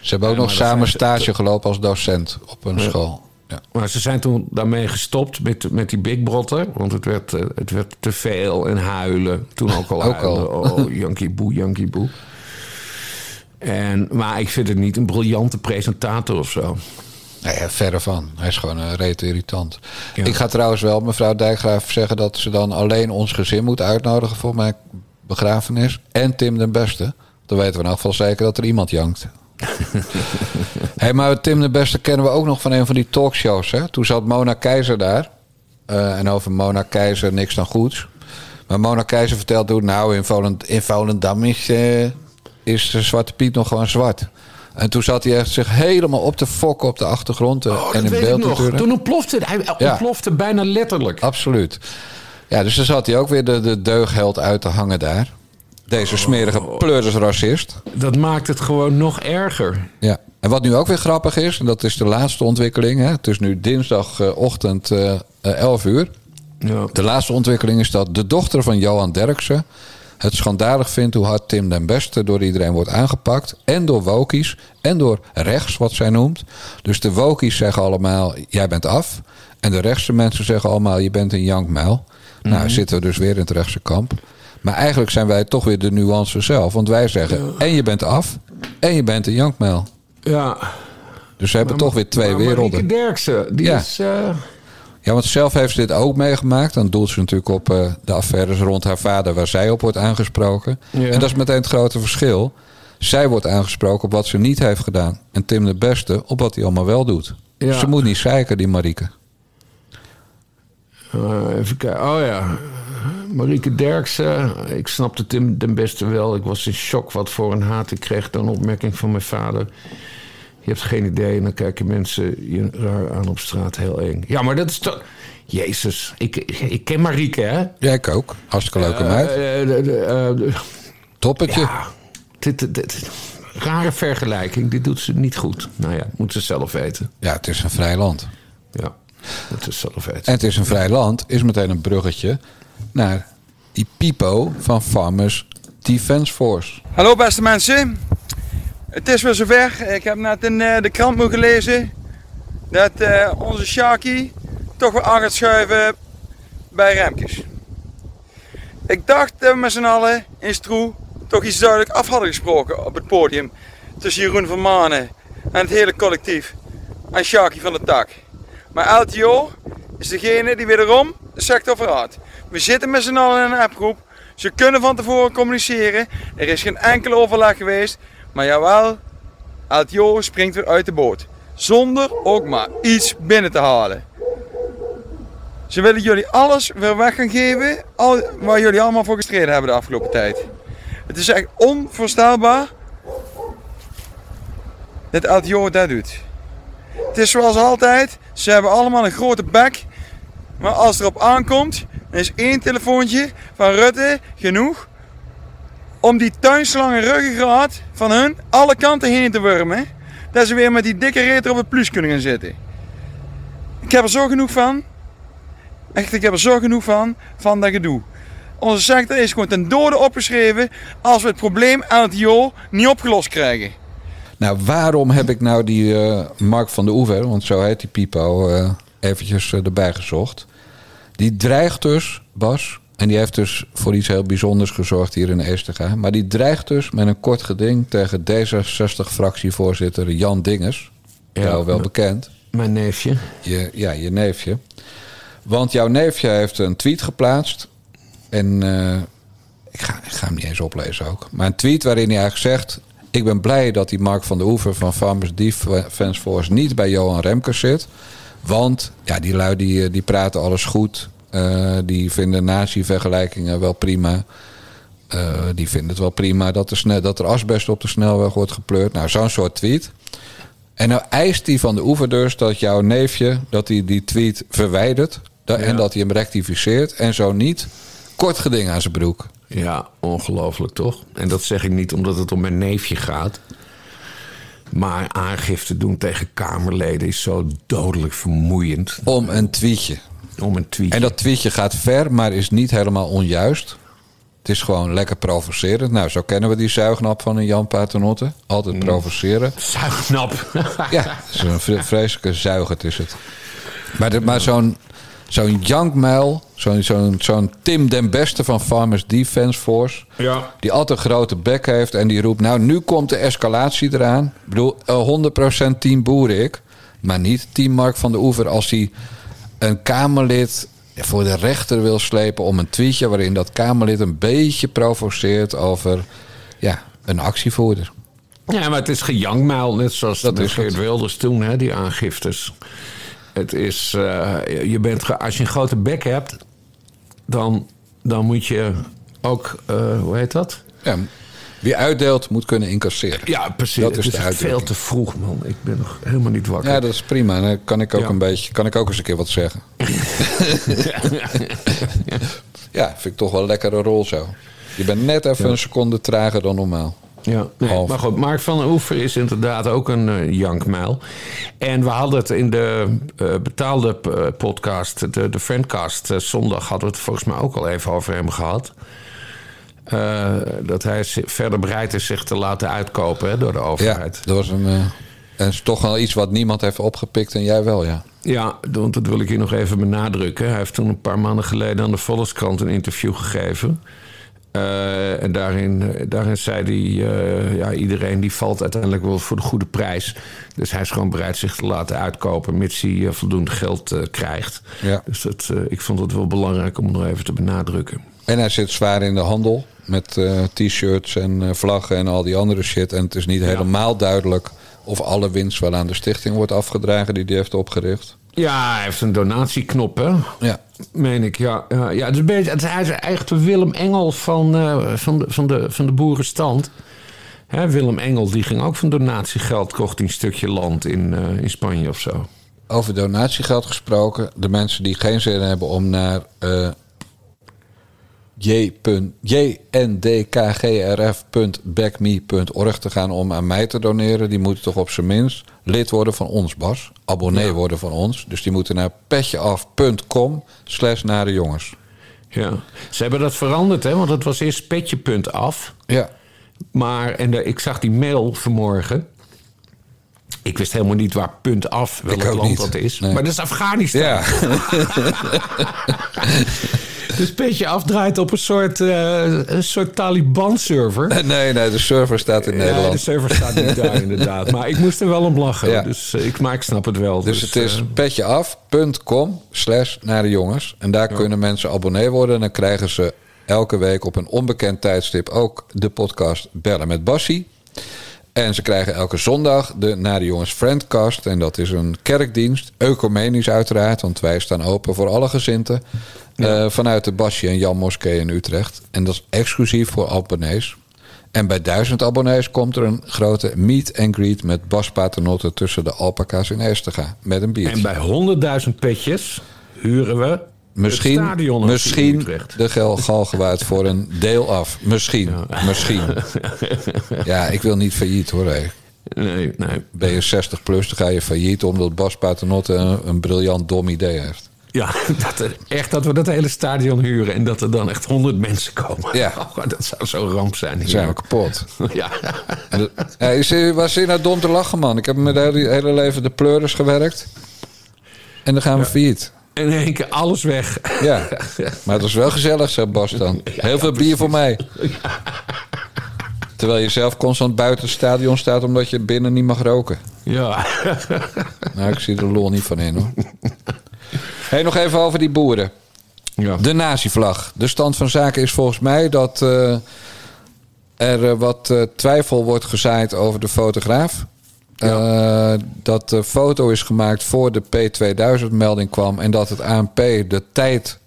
Ze hebben ook Ja, nog samen stage gelopen als docent op een school. Ja. Maar ze zijn toen daarmee gestopt met, met die Big Brother. Want het werd, eh, het werd te veel en huilen. Toen ook al Ook huilen. al. Oh, Yankee Boe, Yankee Boe. En, maar ik vind het niet een briljante presentator of zo. Nee, verre van. Hij is gewoon een reet irritant. Ja. Ik ga trouwens wel mevrouw Dijkgraaf zeggen dat ze dan alleen ons gezin moet uitnodigen voor mijn begrafenis. En Tim den Beste. Dan weten we in elk geval zeker dat er iemand jankt. hey, maar Tim den Beste kennen we ook nog van een van die talkshows. Hè? Toen zat Mona Keizer daar. Eh, en over Mona Keizer niks dan goeds. Maar Mona Keizer vertelt toen... nou, in, Volend, in Volendam is, eh, is de Zwarte Piet nog gewoon zwart. En toen zat hij echt zich helemaal op te fokken op de achtergrond. eh, Oh, en in beeld natuurlijk. Toen ontplofte het. Hij Ja. ontplofte bijna letterlijk. Absoluut. Ja, dus dan zat hij ook weer de, de deugheld uit te hangen daar. Deze smerige pleurisracist. Dat maakt het gewoon nog erger. Ja. En wat nu ook weer grappig is, en dat is de laatste ontwikkeling. Hè? Het is nu dinsdagochtend eh 11 uur. Ja. De laatste ontwikkeling is dat de dochter van Johan Derksen het schandalig vindt hoe hard Tim den Beste door iedereen wordt aangepakt. En door wokies en door rechts, wat zij noemt. Dus de wokies zeggen allemaal, jij bent af. En de rechtse mensen zeggen allemaal, je bent een jankmuil. Nou, zitten we dus weer in het rechtse kamp. Maar eigenlijk zijn wij toch weer de nuance zelf. Want wij zeggen, en je bent af, en je bent een jankmuil. ja. Dus we hebben toch weer twee Maar werelden. Marieke Derksen, die Ja. is... eh, Ja, want zelf heeft ze dit ook meegemaakt. Dan doelt ze natuurlijk op eh, de affaires rond haar vader... waar zij op wordt aangesproken. Ja. En dat is meteen het grote verschil. Zij wordt aangesproken op wat ze niet heeft gedaan. En Tim de Beste op wat hij allemaal wel doet. Ja. Ze moet niet zeiken, die Marieke. Eh, even kijken. Oh ja. Marieke Derksen. Ik snapte Tim den beste wel. Ik was in shock wat voor een haat ik kreeg dan een opmerking van mijn vader. Je hebt geen idee. En dan kijken mensen je raar aan op straat. Heel eng. Ja, maar dat is toch... Jezus. Ik, ik, ken Marieke, hè? Jij ik ook. Hartstikke leuke meid. Eh, de- eh, de- Toppetje. ja. Dit, dit, dit- rare vergelijking. Dit doet ze niet goed. Nou ja, moet ze zelf weten. Ja, het is een vrij land. Ja, moet ze zelf weten. En het is een vrij land, is meteen een bruggetje... naar die Pipo van Farmers Defence Force. Hallo beste mensen. Het is weer zover. Ik heb net in eh, de krant moeten lezen dat eh, onze Shaki toch weer aan gaat schuiven bij Remkes. Ik dacht dat we met z'n allen in Stroe toch iets duidelijk af hadden gesproken op het podium tussen Jeroen van Manen en het hele collectief en Shaki van de Tak. Maar LTO is degene die wederom de sector verraadt. We zitten met z'n allen in een appgroep. Ze kunnen van tevoren communiceren. Er is geen enkele overleg geweest. Maar jawel, LTO springt weer uit de boot. Zonder ook maar iets binnen te halen. Ze willen jullie alles weer weg gaan geven. Al, waar jullie allemaal voor gestreden hebben de afgelopen tijd. Het is echt onvoorstelbaar dat LTO dat doet. Het is zoals altijd. Ze hebben allemaal een grote bek. Maar als het erop aankomt, is één telefoontje van Rutte genoeg om die tuinslangen ruggengraat van hun alle kanten heen te wurmen. Dat ze weer met die dikke reet op het plus kunnen gaan zitten. Ik heb er zo genoeg van. Echt, ik heb er zo genoeg van, van dat gedoe. Onze sector is gewoon ten dode opgeschreven als we het probleem LTO niet opgelost krijgen. Nou, waarom heb ik nou die eh, Mark van de Oever, want zo heet die Pipo, eh, eventjes eh, erbij gezocht. Die dreigt dus, Bas, en die heeft dus voor iets heel bijzonders gezorgd hier in Eestega. Maar die dreigt dus met een kort geding tegen D66-fractievoorzitter Jan Dinges. Ja. jou wel bekend. Mijn neefje. Je, ja, je neefje. Want jouw neefje heeft een tweet geplaatst. En eh, ik, ga, ik ga hem niet eens oplezen ook. Maar een tweet waarin hij eigenlijk zegt... Ik ben blij dat die Mark van der Oever van Farmers Defence Force... niet bij Johan Remkes zit. Want ja, die lui die, eh, die praten alles goed. Eh, die vinden nazi-vergelijkingen wel prima. Eh, die vinden het wel prima dat, sne- dat er asbest op de snelweg wordt gepleurd. Nou, zo'n soort tweet. En nou eist hij van de oever dus dat jouw neefje... dat hij die tweet verwijdert... en dat hij hem rectificeert. En zo niet, kort geding aan zijn broek. Ja, ongelooflijk toch? En dat zeg ik niet omdat het om mijn neefje gaat. Maar aangifte doen tegen Kamerleden is zo dodelijk vermoeiend. Om een tweetje. Om een tweet. En dat tweetje gaat ver, maar is niet helemaal onjuist. Het is gewoon lekker provocerend. Nou, zo kennen we die zuignap van een Jan Paternotte. Altijd provoceren. Zuignap. Ja, het is een vre- vreselijke zuigert is het. Maar, de- maar zo'n zo'n jankmuil, zo'n zo'n zo'n Tim den Beste van Farmers Defence Force... Ja. die altijd een grote bek heeft en die roept... nou, nu komt de escalatie eraan. Ik bedoel, eh, 100% team Boerik, maar niet team Mark van de Oever... als hij een Kamerlid voor de rechter wil slepen om een tweetje... waarin dat Kamerlid een beetje provoceert over ja, een actievoerder. Ja, maar het is gejankmuil, net zoals Dat is Geert het. Wilders toen, hè, die aangiftes. Het is, eh, je bent, ge- als je een grote bek hebt, dan, dan moet je ook, eh, hoe heet dat? Ja, wie uitdeelt moet kunnen incasseren. Ja, precies. Dat is het veel te vroeg, man. Ik ben nog helemaal niet wakker. Ja, dat is prima. Dan kan ik ook Ja. een beetje, kan ik ook eens een keer wat zeggen. ja, vind ik toch wel een lekkere rol zo. Je bent net even een seconde trager dan normaal. Ja, nee, maar goed, Mark van den Oever is inderdaad ook een jankmuil. En we hadden het in de eh, betaalde eh, podcast, de, de Friendcast, zondag hadden we het volgens mij ook al even over hem gehad. Eh, dat hij verder bereid is zich te laten uitkopen hè, door de Ja, overheid. dat was een. en is toch wel iets wat niemand heeft opgepikt en jij wel, ja. Ja, want dat wil ik hier nog even benadrukken. Hij heeft toen een paar maanden geleden aan de Volkskrant een interview gegeven. Eh, en daarin, daarin zei hij, eh, ja, iedereen die valt uiteindelijk wel voor de goede prijs. Dus hij is gewoon bereid zich te laten uitkopen, mits hij eh, voldoende geld krijgt. Ja. Dus dat, ik vond het wel belangrijk om het nog even te benadrukken. En hij zit zwaar in de handel met t-shirts en vlaggen en al die andere shit. En het is niet helemaal duidelijk of alle winst wel aan de stichting wordt afgedragen die hij heeft opgericht. Ja, hij heeft een donatieknop, hè? Ja, Meen ik, ja. ja, ja het is een beetje, het, hij is echt de Willem Engel van, eh, van, de, van, de, van de boerenstand. Hè, Willem Engel die ging ook van donatiegeld, kocht een stukje land in, eh, in Spanje of zo. Over donatiegeld gesproken. De mensen die geen zin hebben om naar eh j.jndkgrf.backme.org te gaan om aan mij te doneren, die moeten toch op zijn minst lid worden van ons, Bas. Abonnee worden van ons. Dus die moeten naar petjeaf.com slash nare jongens. Ja. Ze hebben dat veranderd, hè? want het was eerst petje.af. Ja, Maar, en de- ik zag die mail vanmorgen. Ik wist helemaal niet waar punt af, welk land niet. dat is. Nee. Maar dat is Afghanistan. ja. Dus petje af draait op een soort, eh, een soort Taliban-server. nee, nee, de server staat in Ja, de Nederland. server staat niet daar inderdaad. Maar ik moest er wel om lachen. Ja. Dus, eh, ik, maar ik snap het wel. Dus het is eh, petjeaf.com slash naar de jongens. En daar kunnen mensen abonnee worden. En dan krijgen ze elke week op een onbekend tijdstip ook de podcast Bellen met Bassie. En ze krijgen elke zondag de Naar de Jongens Friendcast. En dat is een kerkdienst, ecumenisch uiteraard. Want wij staan open voor alle gezinten. eh, vanuit de Basje en Jan Moskee in Utrecht. En dat is exclusief voor abonnees. En bij duizend abonnees komt er een grote meet and greet met Bas Paternotte tussen de alpaca's in Estega. Met een biertje. en bij 100.000 petjes huren we Misschien, in misschien de galgenwaard voor een deel af. Misschien, misschien. Ja, ik wil niet failliet hoor. Nee, nee. Ben je 60 plus, dan ga je failliet omdat Bas Paternotte een, een briljant dom idee heeft. Ja, dat er, echt dat we dat hele stadion huren en dat er dan echt 100 mensen komen. Ja. Oh, dat zou zo'n ramp zijn. Dan zijn we kapot. Ja. Dat- Ja, was je nou dom te lachen, man? Ik heb mijn hele, hele leven de pleuris gewerkt. En dan gaan we failliet. In één keer alles weg. Ja, maar het was wel gezellig, zei Bas dan. Heel veel bier voor mij. Terwijl je zelf constant buiten het stadion staat omdat je binnen niet mag roken. Ja. Nou, ik zie er lol niet van in hoor. Hey, nog even over die boeren. ja. De nazi-vlag. De stand van zaken is volgens mij dat eh, er wat eh, twijfel wordt gezaaid over de fotograaf. Eh, dat de foto is gemaakt voor de P2000-melding kwam en dat het ANP de tijd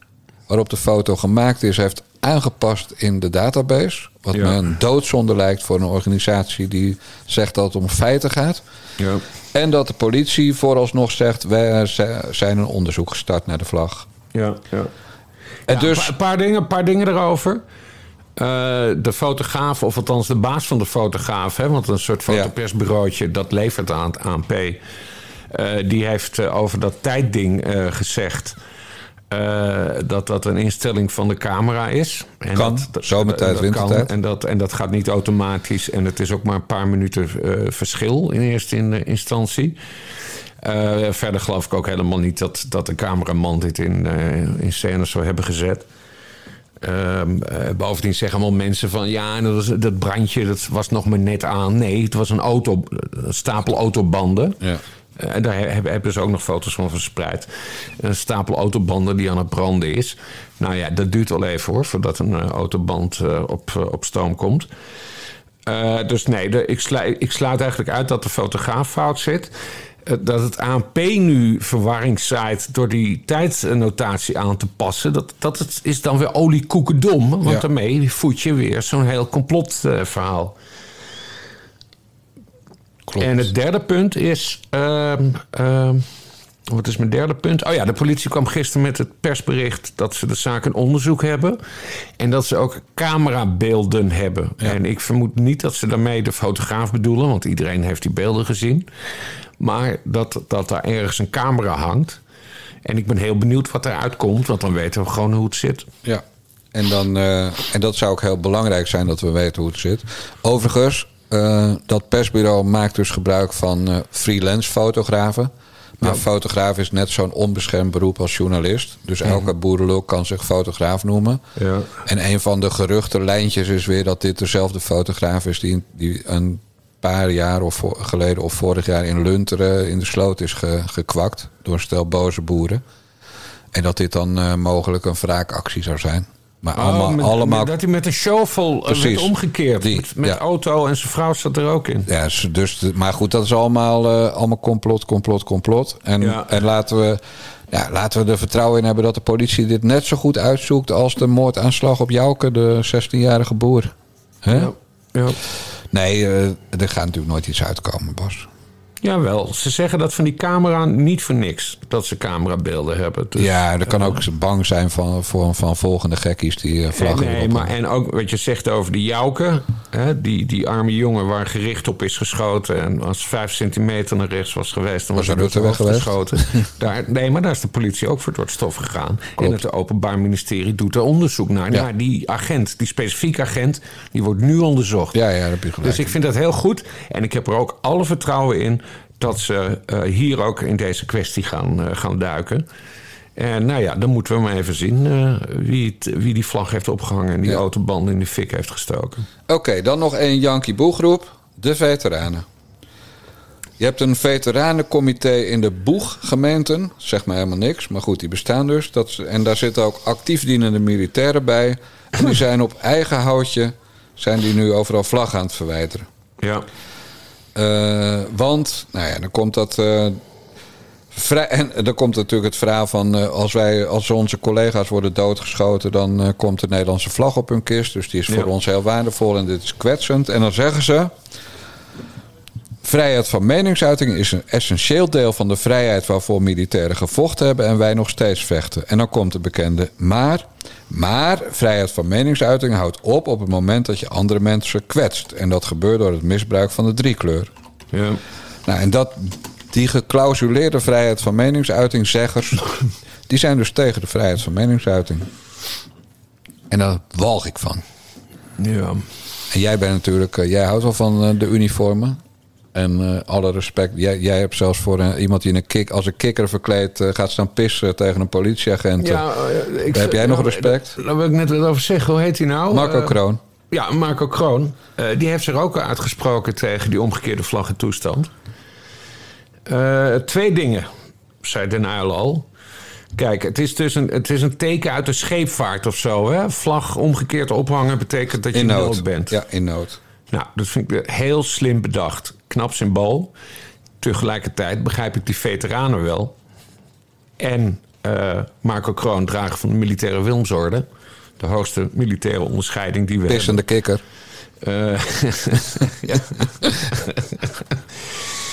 waarop de foto gemaakt is, heeft aangepast in de database. Wat Ja. me een doodzonde lijkt voor een organisatie die zegt dat het om feiten gaat. ja. En dat de politie vooralsnog zegt: wij zijn een onderzoek gestart naar de vlag. Ja, ja. En dus, Een paar, dingen, een paar dingen erover. Eh, de fotograaf, of althans de baas van de fotograaf, hè, want een soort fotopersbureautje dat levert aan het ANP. eh, die heeft eh, over dat tijdding gezegd. dat dat een instelling van de camera is. En Kan. dat, Zomertijd, dat kan. En dat, en dat gaat niet automatisch. En het is ook maar een paar minuten verschil in eerste in, instantie. Verder geloof ik ook helemaal niet dat, dat de cameraman dit in, in scène zou hebben gezet. Ehm, eh, bovendien zeggen allemaal mensen van ja, dat, was- dat brandje dat was nog maar net aan. Nee, het was een, auto, een stapel autobanden. Ja. Eh, En daar he- hebben, hebben ze ook nog foto's van verspreid. Een stapel autobanden die aan het branden is. Nou ja, dat duurt wel even hoor, voordat een eh, autoband op, op stoom komt. Dus nee, de, ik, slu- ik sluit eigenlijk uit dat de fotograaf fout zit. Eh, dat het ANP nu verwarring zaait door die tijdnotatie aan te passen... dat, dat het is dan weer oliekoekendom. Want Ja. daarmee voed je weer zo'n heel complotverhaal. Klopt. En het derde punt is. ehm, ehm, wat is mijn derde punt? Oh ja, de politie kwam gisteren met het persbericht dat ze de zaak in onderzoek hebben. En dat ze ook camerabeelden hebben. En ik vermoed niet dat ze daarmee de fotograaf bedoelen, want iedereen heeft die beelden gezien. Maar dat, dat daar ergens een camera hangt. En ik ben heel benieuwd wat eruit komt, want dan weten we gewoon hoe het zit. Ja, en, dan, eh, en dat zou ook heel belangrijk zijn dat we weten hoe het zit. Overigens, eh, dat persbureau maakt dus gebruik van eh, freelance fotografen. Maar fotograaf is net zo'n onbeschermd beroep als journalist. Dus elke boerenlul kan zich fotograaf noemen. Ja. En een van de geruchte lijntjes is weer dat dit dezelfde fotograaf is die, die een paar jaar of geleden of vorig jaar in Lunteren in de sloot is ge- gekwakt door een stel boze boeren. En dat dit dan eh, mogelijk een wraakactie zou zijn. Maar allemaal, Oh, met- allemaal met- dat hij met een shovel eh, Precies. werd omgekeerd. Die, met met ja. auto en zijn vrouw zat er ook in. Ja, dus, de- maar goed, dat is allemaal, eh, allemaal complot, complot, complot. En, Ja. en laten, we, ja, laten we er vertrouwen in hebben dat de politie dit net zo goed uitzoekt als de moordaanslag op Jouke, de 16-jarige boer. Hè? Ja. Nee, eh, er gaat natuurlijk nooit iets uitkomen, Bas. Jawel, ze zeggen dat van die camera niet voor niks. Dat ze camerabeelden hebben. Dus, ja, er kan ook bang zijn van, voor, van volgende gekkies die eh, vlaggen Nee, maar en ook wat je zegt over die Jouke. Hè, die, die arme jongen waar gericht op is geschoten. En als vijf centimeter naar rechts was geweest, dan was, Was hij door zijn weg geschoten. daar, nee, maar daar is de politie ook voor door het stof gegaan. En het Openbaar Ministerie doet er onderzoek naar. Ja. naar die agent, die specifieke agent, die wordt nu onderzocht. Ja, ja, daar heb je gelijk. Dus ik vind dat heel goed. En ik heb er ook alle vertrouwen in dat ze eh, hier ook in deze kwestie gaan, eh, gaan duiken. En nou ja, dan moeten we maar even zien eh, wie, het- wie die vlag heeft opgehangen en die Ja. autoband in de fik heeft gestoken. Oké, dan nog één Yankee Boegroep. De veteranen. Je hebt een veteranencomité in de Boeggemeenten. Zeg maar helemaal niks, maar goed, die bestaan dus. Dat, en daar zitten ook actief dienende militairen bij. En die zijn op eigen houtje... zijn die nu overal vlag aan het verwijderen. Ja. Eh, want, nou ja, dan komt dat. eh, vrij, en dan komt natuurlijk het verhaal van. eh, als, wij, als onze collega's worden doodgeschoten. dan komt de Nederlandse vlag op hun kist. Dus die is voor Ja. ons heel waardevol en dit is kwetsend. En dan zeggen ze. Vrijheid van meningsuiting is een essentieel deel van de vrijheid waarvoor militairen gevochten hebben en wij nog steeds vechten. En dan komt de bekende maar. Maar vrijheid van meningsuiting houdt op op het moment dat je andere mensen kwetst. En dat gebeurt door het misbruik van de driekleur. ja. Nou, en dat, die geclausuleerde vrijheid van meningsuiting, zeggers, die zijn dus tegen de vrijheid van meningsuiting. En daar walg ik van. ja. En jij bent natuurlijk, eh, jij houdt wel van eh, de uniformen. En eh, alle respect, jij, jij hebt zelfs voor een- iemand die een kick, als een kikker verkleed eh, gaat staan pissen tegen een politieagent. eh, Ja, eh, ik- heb jij nog ja, respect? Daar wil ik net wat over zeggen. Hoe heet hij nou? Marco Eh, Kroon. Ja, Marco Kroon. Eh, die heeft zich ook uitgesproken tegen die omgekeerde vlaggentoestand. Eh, twee dingen, zei Den Uyl al. Kijk, het is dus een, het is een teken uit de scheepvaart of zo. Hè? Vlag omgekeerd ophangen betekent dat je In in nood bent. Ja, in nood. Nou, dat vind ik heel slim bedacht. Knap symbool. Tegelijkertijd begrijp ik die veteranen wel. En eh, Marco Kroon, drager van de militaire Wilmsorde. De hoogste militaire onderscheiding die we hebben. Pissende kikker. Eh, ja.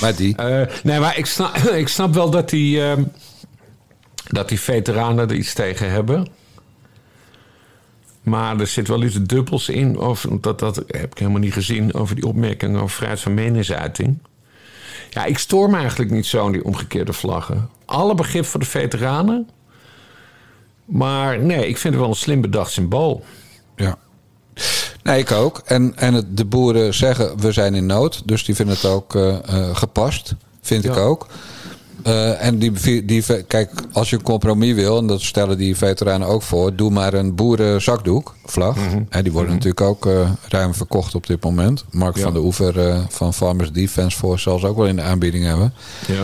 Maar die. Eh, nee, maar ik snap, ik snap wel dat die, ehm, dat die veteranen er iets tegen hebben. Maar er zit wel iets dubbels in. Of, dat, dat heb ik helemaal niet gezien. Over die opmerking over vrijheid van meningsuiting. Ja, ik stoor me eigenlijk niet zo aan die omgekeerde vlaggen. Alle begrip voor de veteranen. Maar nee, ik vind het wel een slim bedacht symbool. Ja. Nee, ik ook. En, en het, de boeren zeggen we zijn in nood. Dus die vinden het ook eh, eh, gepast. Vind ik ook. Eh, en die, die, kijk, als je een compromis wil, en dat stellen die veteranen ook voor, doe maar een boerenzakdoek, vlag. Mhm. En die worden natuurlijk ook eh, ruim verkocht op dit moment. Mark Ja. van der Oever eh, van Farmers Defence Force zal ze ook wel in de aanbieding hebben. Ja.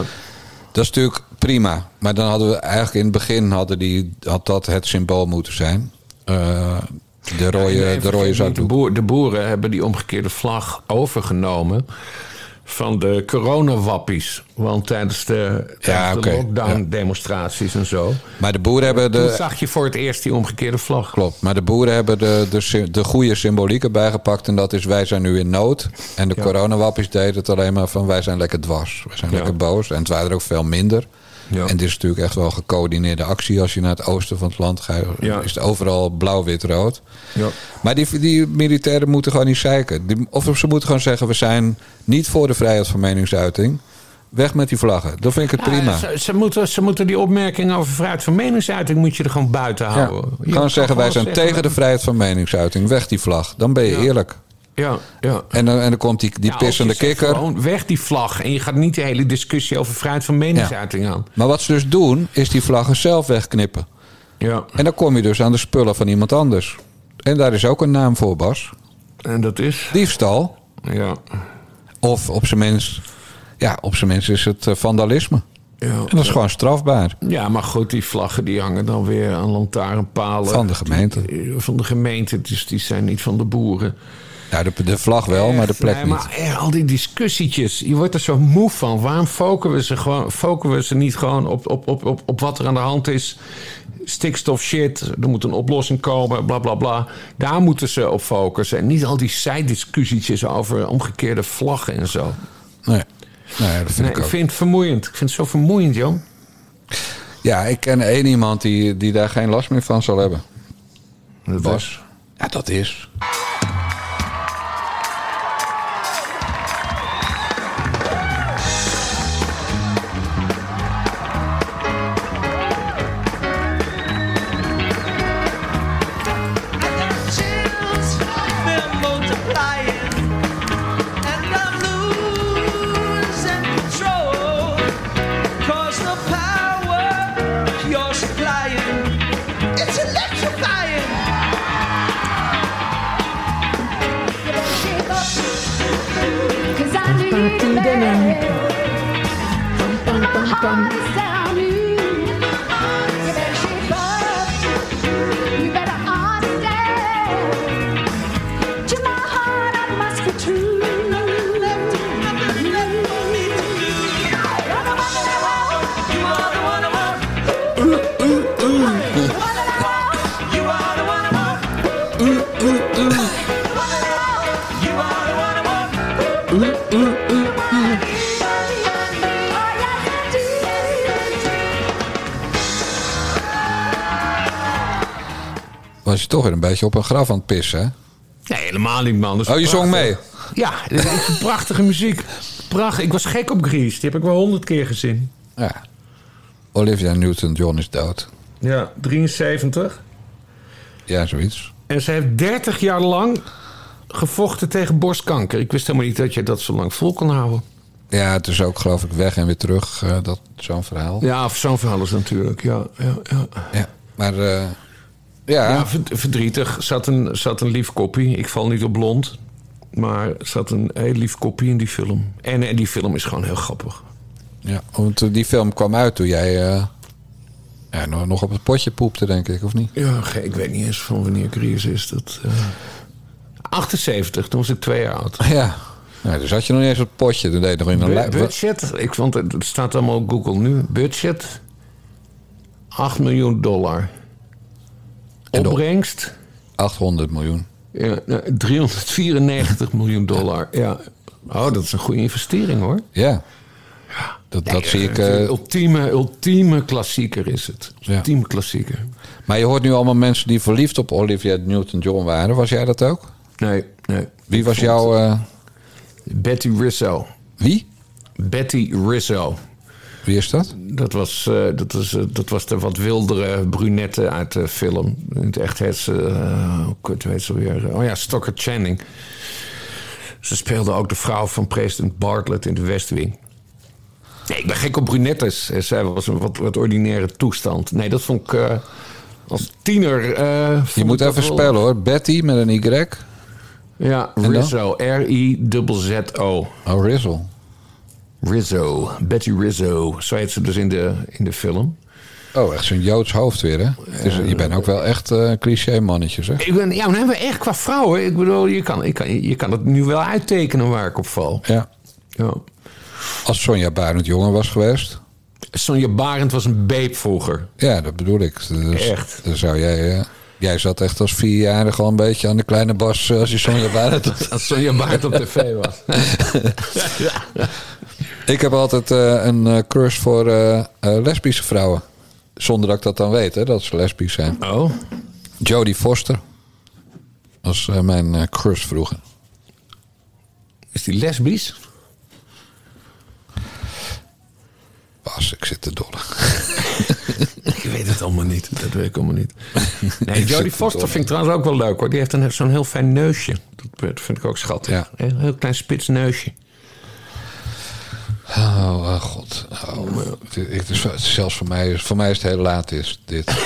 Dat is natuurlijk prima. Maar dan hadden we eigenlijk in het begin hadden die, had dat het symbool moeten zijn. De rode, de rode zakdoek. De, boer- de boeren hebben die omgekeerde vlag overgenomen van de coronawappies. Want tijdens de, tijdens de lockdown-demonstraties en zo... Maar de boeren hebben Toen de. zag je voor het eerst die omgekeerde vlag. Klopt, maar de boeren hebben de, de, de goede symboliek erbij gepakt. En dat is wij zijn nu in nood. En de Ja. coronawappies deden het alleen maar van wij zijn lekker dwars. Wij zijn lekker boos. En het waren er ook veel minder. Ja. En dit is natuurlijk echt wel gecoördineerde actie. Als je naar het oosten van het land gaat, Ja. is het overal blauw, wit, rood. Ja. Maar die, die militairen moeten gewoon niet zeiken. Die, of ze moeten gewoon zeggen: we zijn niet voor de vrijheid van meningsuiting. Weg met die vlaggen. Dan vind ik het prima. Ja, ze, ze moeten, ze moeten die opmerking over vrijheid van meningsuiting... moet je er gewoon buiten Ja. houden. Je Gewoon moet zeggen: wij zijn zeggen, tegen de vrijheid van meningsuiting. Weg die vlag. Dan ben je Ja. eerlijk. Ja, ja. En dan, en dan komt die, die Ja, pissende kikker. Gewoon weg die vlag. En je gaat niet de hele discussie over vrijheid van meningsuiting aan. Maar wat ze dus doen, is die vlaggen zelf wegknippen. Ja. En dan kom je dus aan de spullen van iemand anders. En daar is ook een naam voor, Bas. En dat is... Diefstal. Ja. Of op zijn minst... Ja, op zijn minst is het eh, vandalisme. Ja. En dat is gewoon strafbaar. Ja, maar goed, die vlaggen die hangen dan weer aan lantaarnpalen. Van de gemeente. Die- van de gemeente, dus die zijn niet van de boeren. Ja, de, de vlag wel, maar de plek nee, niet. Maar eh, al die discussietjes, je wordt er zo moe van. Waarom focussen we ze, gewoon, focussen we ze niet gewoon op, op, op, op, op wat er aan de hand is? Stikstof shit, er moet een oplossing komen, bla bla bla. Daar moeten ze op focussen. En niet al die zijdiscussietjes over omgekeerde vlaggen en zo. Nee, nee dat vind Nee, ik ik ook. vind het vermoeiend. Ik vind het zo vermoeiend, joh. Ja, ik ken één iemand die, die daar geen last meer van zal hebben. Dat Bas. Ja, dat is. Je op een graf aan het pissen, hè? Nee, helemaal niet, man. Dat is Oh, je zong mee? Ja, is prachtige muziek. Prachtig. Ik was gek op Grease. Die heb ik wel honderd keer gezien. Ja. Olivia Newton-John is dood. Ja, 73. Ja, zoiets. En ze heeft 30 jaar lang gevochten tegen borstkanker. Ik wist helemaal niet dat je dat zo lang vol kon houden. Ja, het is ook geloof ik weg en weer terug, eh, dat zo'n verhaal. Ja, of zo'n verhaal is natuurlijk. Ja, ja, ja. Ja, Maar eh, ja, ja verd- verdrietig. Zat een, zat een lief koppie. Ik val niet op blond. Maar zat een heel lief koppie in die film. En, en die film is gewoon heel grappig. ja, want eh, die film kwam uit toen jij eh, ja, nog, op het potje poepte, denk ik, of niet? Ja, ik weet niet eens van wanneer Grease is. Dat, eh, 78, toen was ik twee jaar oud. Ja, nou, dus had je nog niet eens op het potje. Dan deed je nog in een budget, ik vond het, het staat allemaal op Google nu. Budget 8 miljoen dollar. Opbrengst 800 miljoen. ja, nou, 394 miljoen dollar. Ja. Oh, dat is een goede investering hoor. Ja. Dat, dat zie ik. eh, ultieme, ultieme klassieker is het. Ja. Ultieme klassieker. maar je hoort nu allemaal mensen die verliefd op Olivia Newton-John waren. Was jij dat ook? Nee, nee. Wie was jouw. eh, Betty Rizzo. wie? Betty Rizzo. Wie is dat? Dat was, eh, dat, was, eh, dat was de wat wildere brunette uit de film. In het echt heet ze... eh, hoe kut weet ze weer? Oh ja, Stocker Channing. Ze speelde ook de vrouw van president Bartlett in de West Wing. Nee, ik ben gek op brunettes. Zij was een wat, wat ordinaire toestand. Nee, dat vond ik als tiener... Je moet even wel- spellen hoor. Betty met een Y. Ja? Rizzo. R-I-Z-Z-O. Oh, Rizzle. Rizzo. Betty Rizzo. Zo heet ze dus in de, in de film. Oh, echt zo'n Joods hoofd weer, hè? Dus je bent ook wel echt eh cliché mannetje, zeg. Ik ben, ja, maar hebben we echt qua vrouwen. Ik bedoel, je kan, ik kan, je kan het nu wel uittekenen waar ik op val. Ja. Ja. Als Sonja Barend jonger was geweest. Sonja Barend was een beep vroeger. Ja, dat bedoel ik. Dus, Echt? Dan zou jij... eh, jij zat echt als vierjarige al een beetje aan de kleine bas... eh, als je Sonja Barend. Als Sonja Barend op tv was. Ik heb altijd eh, een eh, crush voor eh, lesbische vrouwen. Zonder dat ik dat dan weet, hè, dat ze lesbisch zijn. Oh? Jodie Foster. was mijn crush vroeger. Is die lesbisch? Bas, ik zit te dolle. Ik weet het allemaal niet. Dat weet ik allemaal niet. Nee, Jodie Foster vind ik trouwens ook wel leuk hoor. Die heeft zo'n heel fijn neusje. Dat vind ik ook schattig. Ja. Een heel klein spits neusje. Oh, oh, god. Oh, ik, dus, zelfs voor mij, is- voor mij is het heel laat is dit.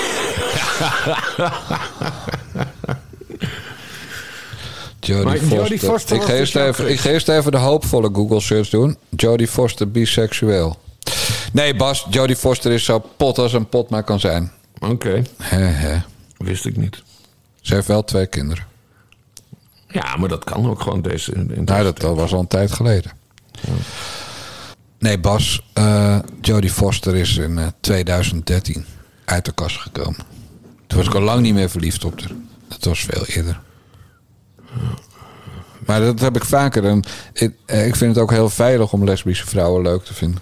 Jodie Foster. Ik, ga dus even, ik even de hoopvolle Google search doen. Jodie Foster biseksueel. Nee, Bas, Jodie Foster is zo pot als een pot maar kan zijn. Oké, he. wist ik niet. Ze heeft wel twee kinderen. Ja, maar dat kan ook gewoon deze. In deze Nou, dat, dat was al een tijd geleden. Nee, Bas, eh Jodie Foster is in eh, 2013 uit de kast gekomen. Toen was ik al lang niet meer verliefd op haar. Dat was veel eerder. Maar dat heb ik vaker. En ik, eh, ik vind het ook heel veilig om lesbische vrouwen leuk te vinden.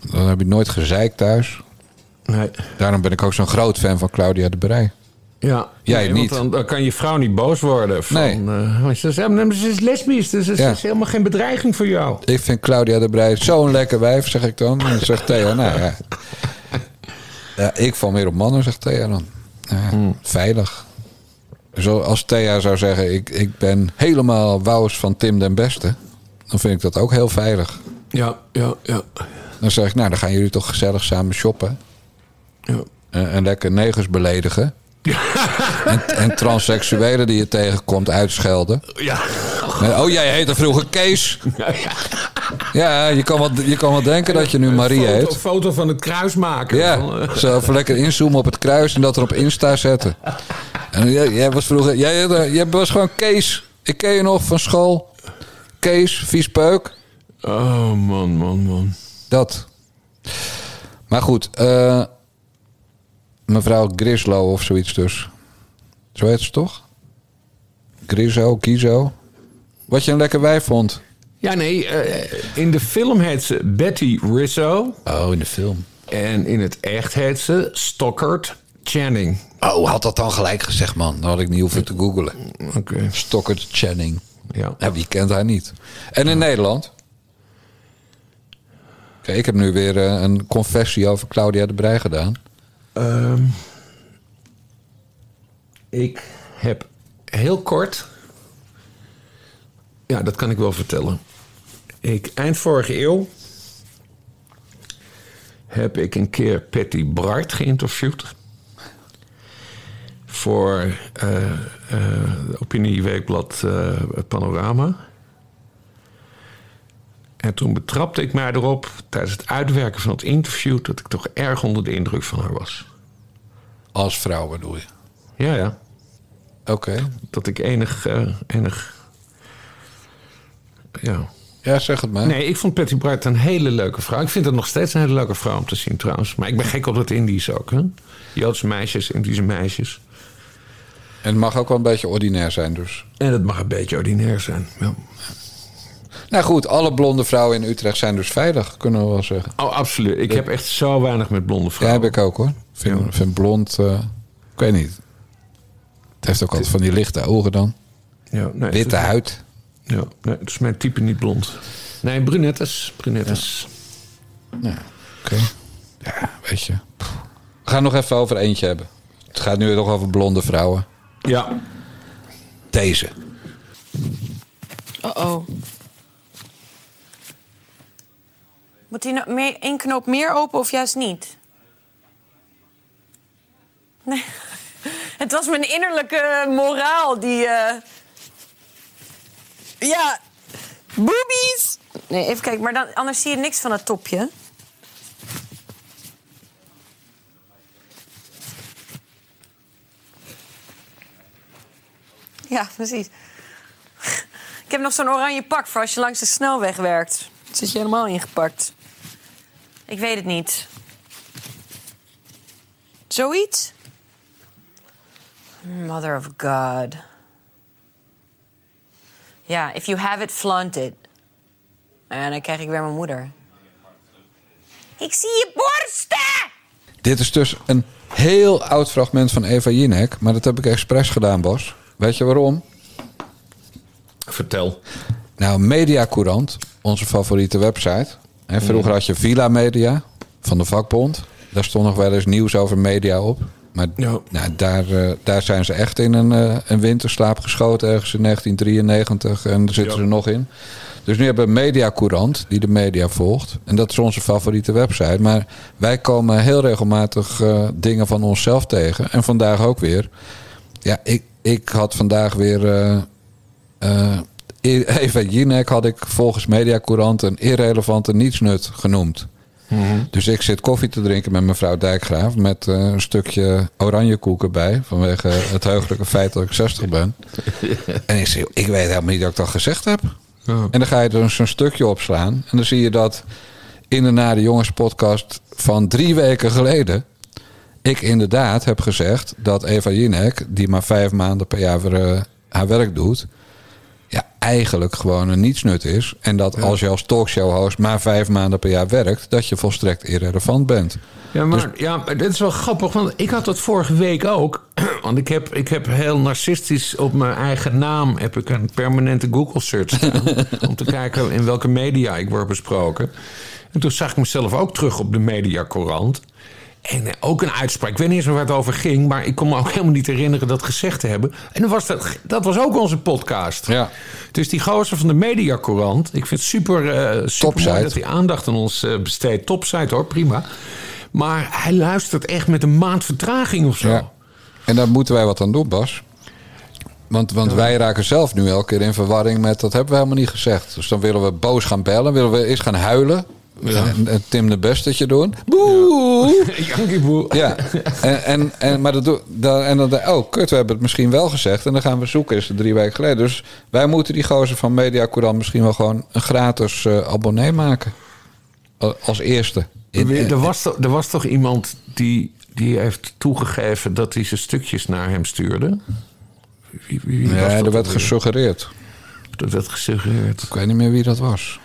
Dan heb je nooit gezeik thuis. Nee. Daarom ben ik ook zo'n groot fan van Claudia de Brij. Ja, Jij nee, niet. Dan, dan kan je vrouw niet boos worden. Van, Nee. eh, ze zegt, "Nee, maar ze is lesbisch, dus het Ja. is helemaal geen bedreiging voor jou. Ik vind Claudia de Brij zo'n lekker wijf, zeg ik dan. En dan zegt Thea, nou ja. ja. Ik val meer op mannen, zegt Thea dan. Ja, Hmm. Veilig. Zo, als Thea zou zeggen, ik, ik ben helemaal wous van Tim den Beste... dan vind ik dat ook heel veilig. Ja, ja, ja. Dan zeg ik, nou, dan gaan jullie toch gezellig samen shoppen... ja. en, en lekker negers beledigen... En, en transseksuelen die je tegenkomt uitschelden. Ja. Oh, jij heette vroeger Kees. ja, ja. Ja, je kan wel, je kan wel denken dat je nu Marie foto, heet. foto van het kruis maken. Ja, eh, zo even lekker inzoomen op het kruis en dat er op Insta zetten. En jij, jij was vroeger, jij, jij was gewoon Kees. Ik ken je nog van school. Kees, vies peuk. Oh, man, man, man. Dat. Maar goed, eh, mevrouw Grislow of zoiets dus. Zo heet ze toch? Griso, Kizo. Wat je een lekker wijf vond. Ja, nee, eh, in de film heet ze Betty Rizzo. Oh, in de film. En in het echt heet ze Stockard Channing. Oh, had dat dan gelijk gezegd, man. Dan had ik niet hoeven te googelen. Oké. Stockard Channing. Ja. Ja, wie kent haar niet? En in Nederland? Kijk, ik heb nu weer eh, een confessie over Claudia de Brij gedaan. Ehm, ik heb heel kort. Ja, dat kan ik wel vertellen. Ik, eind vorige eeuw heb ik een keer Patty Bart geïnterviewd. Voor eh eh, opinieweekblad eh, Panorama. En toen betrapte ik mij erop tijdens het uitwerken van het interview dat ik toch erg onder de indruk van haar was. Als vrouw bedoel je? Ja, ja. Oké. Dat ik enig. eh, enig ja. Ja, zeg het maar. Nee, ik vond Patty Bright een hele leuke vrouw. Ik vind het nog steeds een hele leuke vrouw om te zien trouwens. Maar ik ben gek op het Indisch ook. Hè? Joodse meisjes, Indische meisjes. En het mag ook wel een beetje ordinair zijn dus. En het mag een beetje ordinair zijn. Ja. Nou goed, alle blonde vrouwen in Utrecht zijn dus veilig, kunnen we wel zeggen. Oh, absoluut. Ik heb echt zo weinig met blonde Ja, vrouwen. heb ik ook hoor. Vind, Ja. vind blond, eh, ik weet niet. Het heeft ook altijd van die lichte ogen dan. Ja, nee, Witte het is- huid. Ja, nee, het is mijn type niet blond. Nee, brunettes. Brunettes. Oké. Ja, weet je. Pff. We gaan nog even over eentje hebben. Het gaat nu nog over blonde vrouwen. Ja. Deze. Oh-oh. Moet hij nou één knoop meer open of juist niet? Nee. Het was mijn innerlijke moraal die... eh, Ja, boobies! Nee, even kijken, maar dan, anders zie je niks van het topje. Ja, precies. Ik heb nog zo'n oranje pak voor als je langs de snelweg werkt. Dan zit je helemaal ingepakt. Ik weet het niet. Zoiets? Mother of God. Ja, if you have it, flaunt it. En dan krijg ik weer mijn moeder. Ik zie je borsten! Dit is dus een heel oud fragment van Eva Jinek. Maar dat heb ik expres gedaan, Bos. Weet je waarom? Vertel. Nou, Media Courant, onze favoriete website. Vroeger had je Villa Media van de vakbond. Daar stond nog wel eens nieuws over media op. Maar Ja. nou, daar, eh, daar zijn ze echt in een, eh, een winterslaap geschoten ergens in 1993. En daar zitten Ja. ze nog in. Dus nu hebben we Media Courant, die de media volgt. En dat is onze favoriete website. Maar wij komen heel regelmatig eh, dingen van onszelf tegen. En vandaag ook weer. Ja, ik, ik had vandaag weer... Eva Jinek had ik volgens Mediacourant een irrelevante nietsnut genoemd. Dus ik zit koffie te drinken met mevrouw Dijkgraaf... met eh, een stukje oranje koek erbij... vanwege het heugelijke feit dat ik 60 ben. en ik zeg, ik weet helemaal niet dat ik dat gezegd heb. En dan ga je er zo'n stukje opslaan... en dan zie je dat in de Nare Jongens podcast van drie weken geleden... ik inderdaad heb gezegd dat Eva Jinek... die maar vijf maanden per jaar weer, eh, haar werk doet eigenlijk gewoon een nietsnut is. En dat als je als talkshow-host maar vijf maanden per jaar werkt, dat je volstrekt irrelevant bent. Ja, maar, ja, maar dit is wel grappig, want ik had dat vorige week ook. Want ik heb, ik heb heel narcistisch op mijn eigen naam... heb ik een permanente Google-search staan... om te kijken in welke media ik word besproken. En toen zag ik mezelf ook terug op de Mediacorant. En eh, ook een uitspraak. Ik weet niet eens waar het over ging... maar ik kon me ook helemaal niet herinneren dat gezegd te hebben. En dan was dat, dat was ook onze podcast. Ja. Dus die gozer van de Mediacorant... ik vind het super, eh super mooi dat hij aandacht aan ons eh, besteedt. Topsite hoor, prima. Maar hij luistert echt met een maand vertraging of zo. Ja. En daar moeten wij wat aan doen, Bas. Want, want wij raken zelf nu elke keer in verwarring met... dat hebben we helemaal niet gezegd. Dus dan willen we boos gaan bellen. Willen we eerst gaan huilen. En Tim de bestetje doen. Boe! Jankieboe. Ja, en, en, en, maar dat, doe- dan, en dan, oh kut, we hebben het misschien wel gezegd. En dan gaan we zoeken, is het drie weken geleden. Dus wij moeten die gozer van Media Courant misschien wel gewoon een gratis eh, abonnee maken. A- Als eerste. In- Er was, toch, er was toch iemand die, die heeft toegegeven dat hij zijn stukjes naar hem stuurde? Wie, wie, wie was ja, dat er werd gesuggereerd. Dat werd gesuggereerd. Ik weet niet meer wie dat was.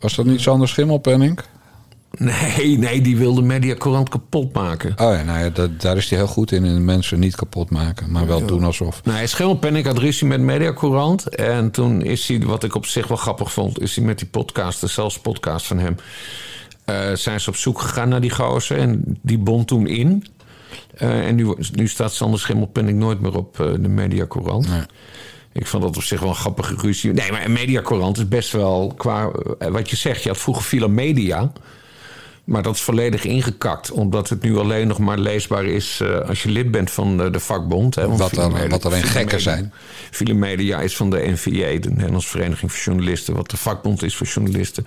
Was dat niet Sander Schimmelpenning? Nee, nee, die wilde Mediacorant kapot maken. Oh ja, nou ja, dat, daar is hij heel goed in. In mensen niet kapot maken, maar wel doen alsof. Nee, Schimmelpenninck had ruzie met Mediacorant. En toen is hij, wat ik op zich wel grappig vond... is hij met die podcast, de zelfs podcast van hem... eh, zijn ze op zoek gegaan naar die gozer. En die bond toen in. Eh, en nu, nu staat Sander Schimmelpenninck nooit meer op eh, de Mediacorant. Ik vond dat op zich wel een grappige ruzie. Nee, maar een Mediacorant is best wel qua... eh, wat je zegt, je had vroeger Villa Media... Maar dat is volledig ingekakt, omdat het nu alleen nog maar leesbaar is eh, als je lid bent van de, de vakbond. Hè, Wat dan- wat alleen gekken Filomedia- zijn. Filomedia is van de NVJ, de Nederlandse Vereniging voor Journalisten, wat de vakbond is voor journalisten.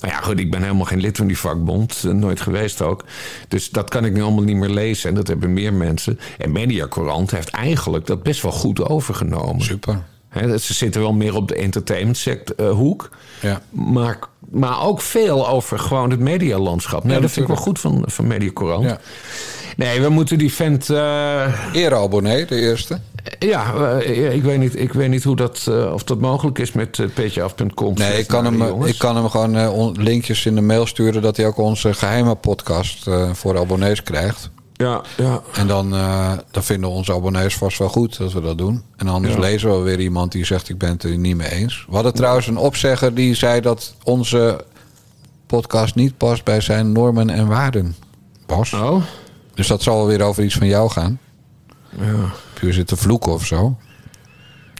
Maar ja, goed, ik ben helemaal geen lid van die vakbond, eh, nooit geweest ook. Dus dat kan ik nu allemaal niet meer lezen en dat hebben meer mensen. En Mediacorant heeft eigenlijk dat best wel goed overgenomen. Super. Dat- ze zitten wel meer op de entertainment sect, eh, hoek. Ja. Maar, maar ook veel over gewoon het medialandschap. Nee, dat vind ik wel goed van, van Mediacorant. Ja. Nee, we moeten die vent... eh, Ereabonnee, de eerste. ja, eh, ik, weet niet, ik weet niet hoe dat, eh, of dat mogelijk is met uh, petjeaf.com. Nee, ik kan, hem, eh, ik kan hem gewoon eh, on- linkjes in de mail sturen... dat hij ook onze geheime podcast eh, voor abonnees krijgt. Ja, ja. En dan, eh, dan vinden onze abonnees vast wel goed dat we dat doen. En anders Ja. lezen we weer iemand die zegt... ik ben het er niet mee eens. We hadden trouwens een opzegger die zei dat onze podcast niet past bij zijn normen en waarden. Bas. Oh? Dus dat zal weer over iets van jou gaan. Ja. Puur zitten vloeken of zo.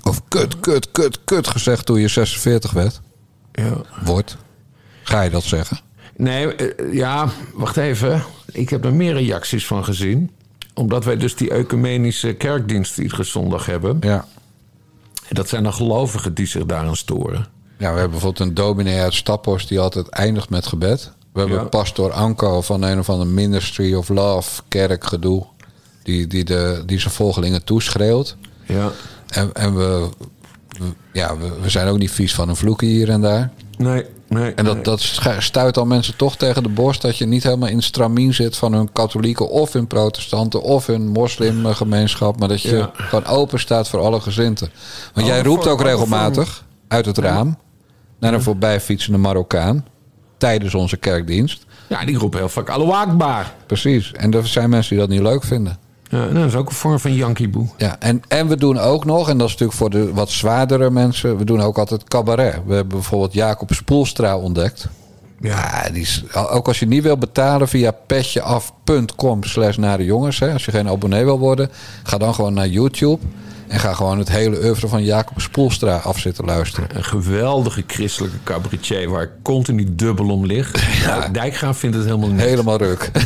Of kut, kut, kut, kut gezegd toen je 46 werd. ja. Wordt. Ga je dat zeggen? Nee, eh, ja, wacht even. Ik heb er meer reacties van gezien. Omdat wij dus die ecumenische kerkdienst iedere zondag hebben. Ja. En dat zijn dan gelovigen die zich daaraan storen. Ja, we hebben bijvoorbeeld een dominee uit Staphorst die altijd eindigt met gebed. We hebben Ja. pastor Anko van een of andere Ministry of Love kerkgedoe. Die, die, de, die zijn volgelingen toeschreeuwt. Ja. En, en we, we- ja, we, we zijn ook niet vies van een vloekje hier en daar. Nee, nee. En dat, nee. dat stuit al mensen toch tegen de borst dat je niet helemaal in het stramien zit van hun katholieken of hun protestanten of hun moslimgemeenschap. Maar dat je Ja. gewoon open staat voor alle gezinten. Want jij Alle roept ook regelmatig uit het raam naar een voorbijfietsende Marokkaan tijdens onze kerkdienst. Ja, die roepen heel vaak Allahu. Precies. En er zijn mensen die dat niet leuk vinden. Ja, nou, dat is ook een vorm van Yankieboe. Ja, en, en we doen ook nog, en dat is natuurlijk voor de wat zwaardere mensen, we doen ook altijd cabaret. We hebben bijvoorbeeld Jacob Spoelstra ontdekt. Ja, die is, ook als je niet wil betalen via petjeaf.com slash naar de jongens. Hè, als je geen abonnee wil worden, ga dan gewoon naar YouTube. En ga gewoon het hele oeuvre van Jacob Spoelstra af zitten luisteren. Een geweldige christelijke cabaretier waar ik continu dubbel om lig. Ja. Dijkgraaf vindt het helemaal niet. Helemaal ruk.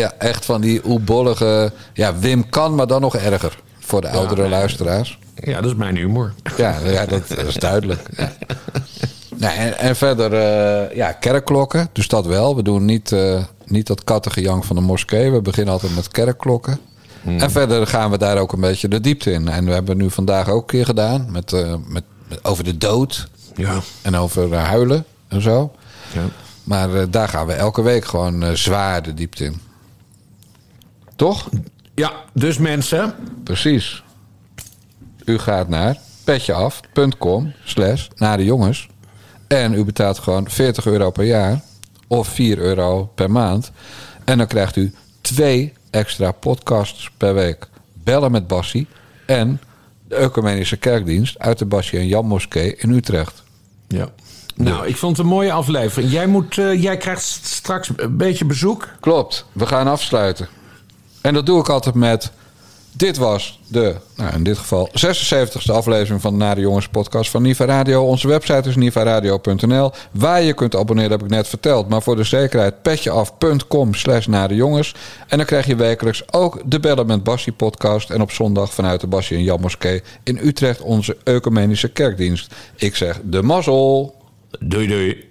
ja, echt van die oebollige... Ja, Wim kan, maar dan nog erger. Voor de oudere luisteraars. Ja, dat is mijn humor. Ja, ja dat, dat is duidelijk. Ja. Nee, en, en verder, eh, ja, kerkklokken. Dus dat wel. We doen niet, eh, niet dat kattengejank van de moskee. We beginnen altijd met kerkklokken. En verder gaan we daar ook een beetje de diepte in. En we hebben nu vandaag ook een keer gedaan met, eh, met, met- over de dood. Ja. En over eh, huilen en zo. ja. Maar eh, daar gaan we elke week gewoon zwaar de diepte in. Toch? Ja, dus mensen. Precies. U gaat naar petjeaf.com slash naar de jongens. En u betaalt gewoon 40 euro per jaar. Of 4 euro per maand. En dan krijgt u twee extra podcasts per week. Bellen met Bassie. En de Ecumenische Kerkdienst uit de Bassie en Jan Moskee in Utrecht. Ja. Nou, ik vond het een mooie aflevering. Jij, moet, eh, jij krijgt straks een beetje bezoek. Klopt, we gaan afsluiten. En dat doe ik altijd met. Dit was de, nou in dit geval, 76e aflevering van de Nare Jongens podcast van Niva Radio. Onze website is nivaradio.nl. Waar je kunt abonneren heb ik net verteld. Maar voor de zekerheid petjeaf.com slash Jongens. En dan krijg je wekelijks ook de Bellen met Bassie podcast. En op zondag vanuit de Bassie en Jan Moskee in Utrecht onze Ecumenische Kerkdienst. Ik zeg de mazzel. Doei doei.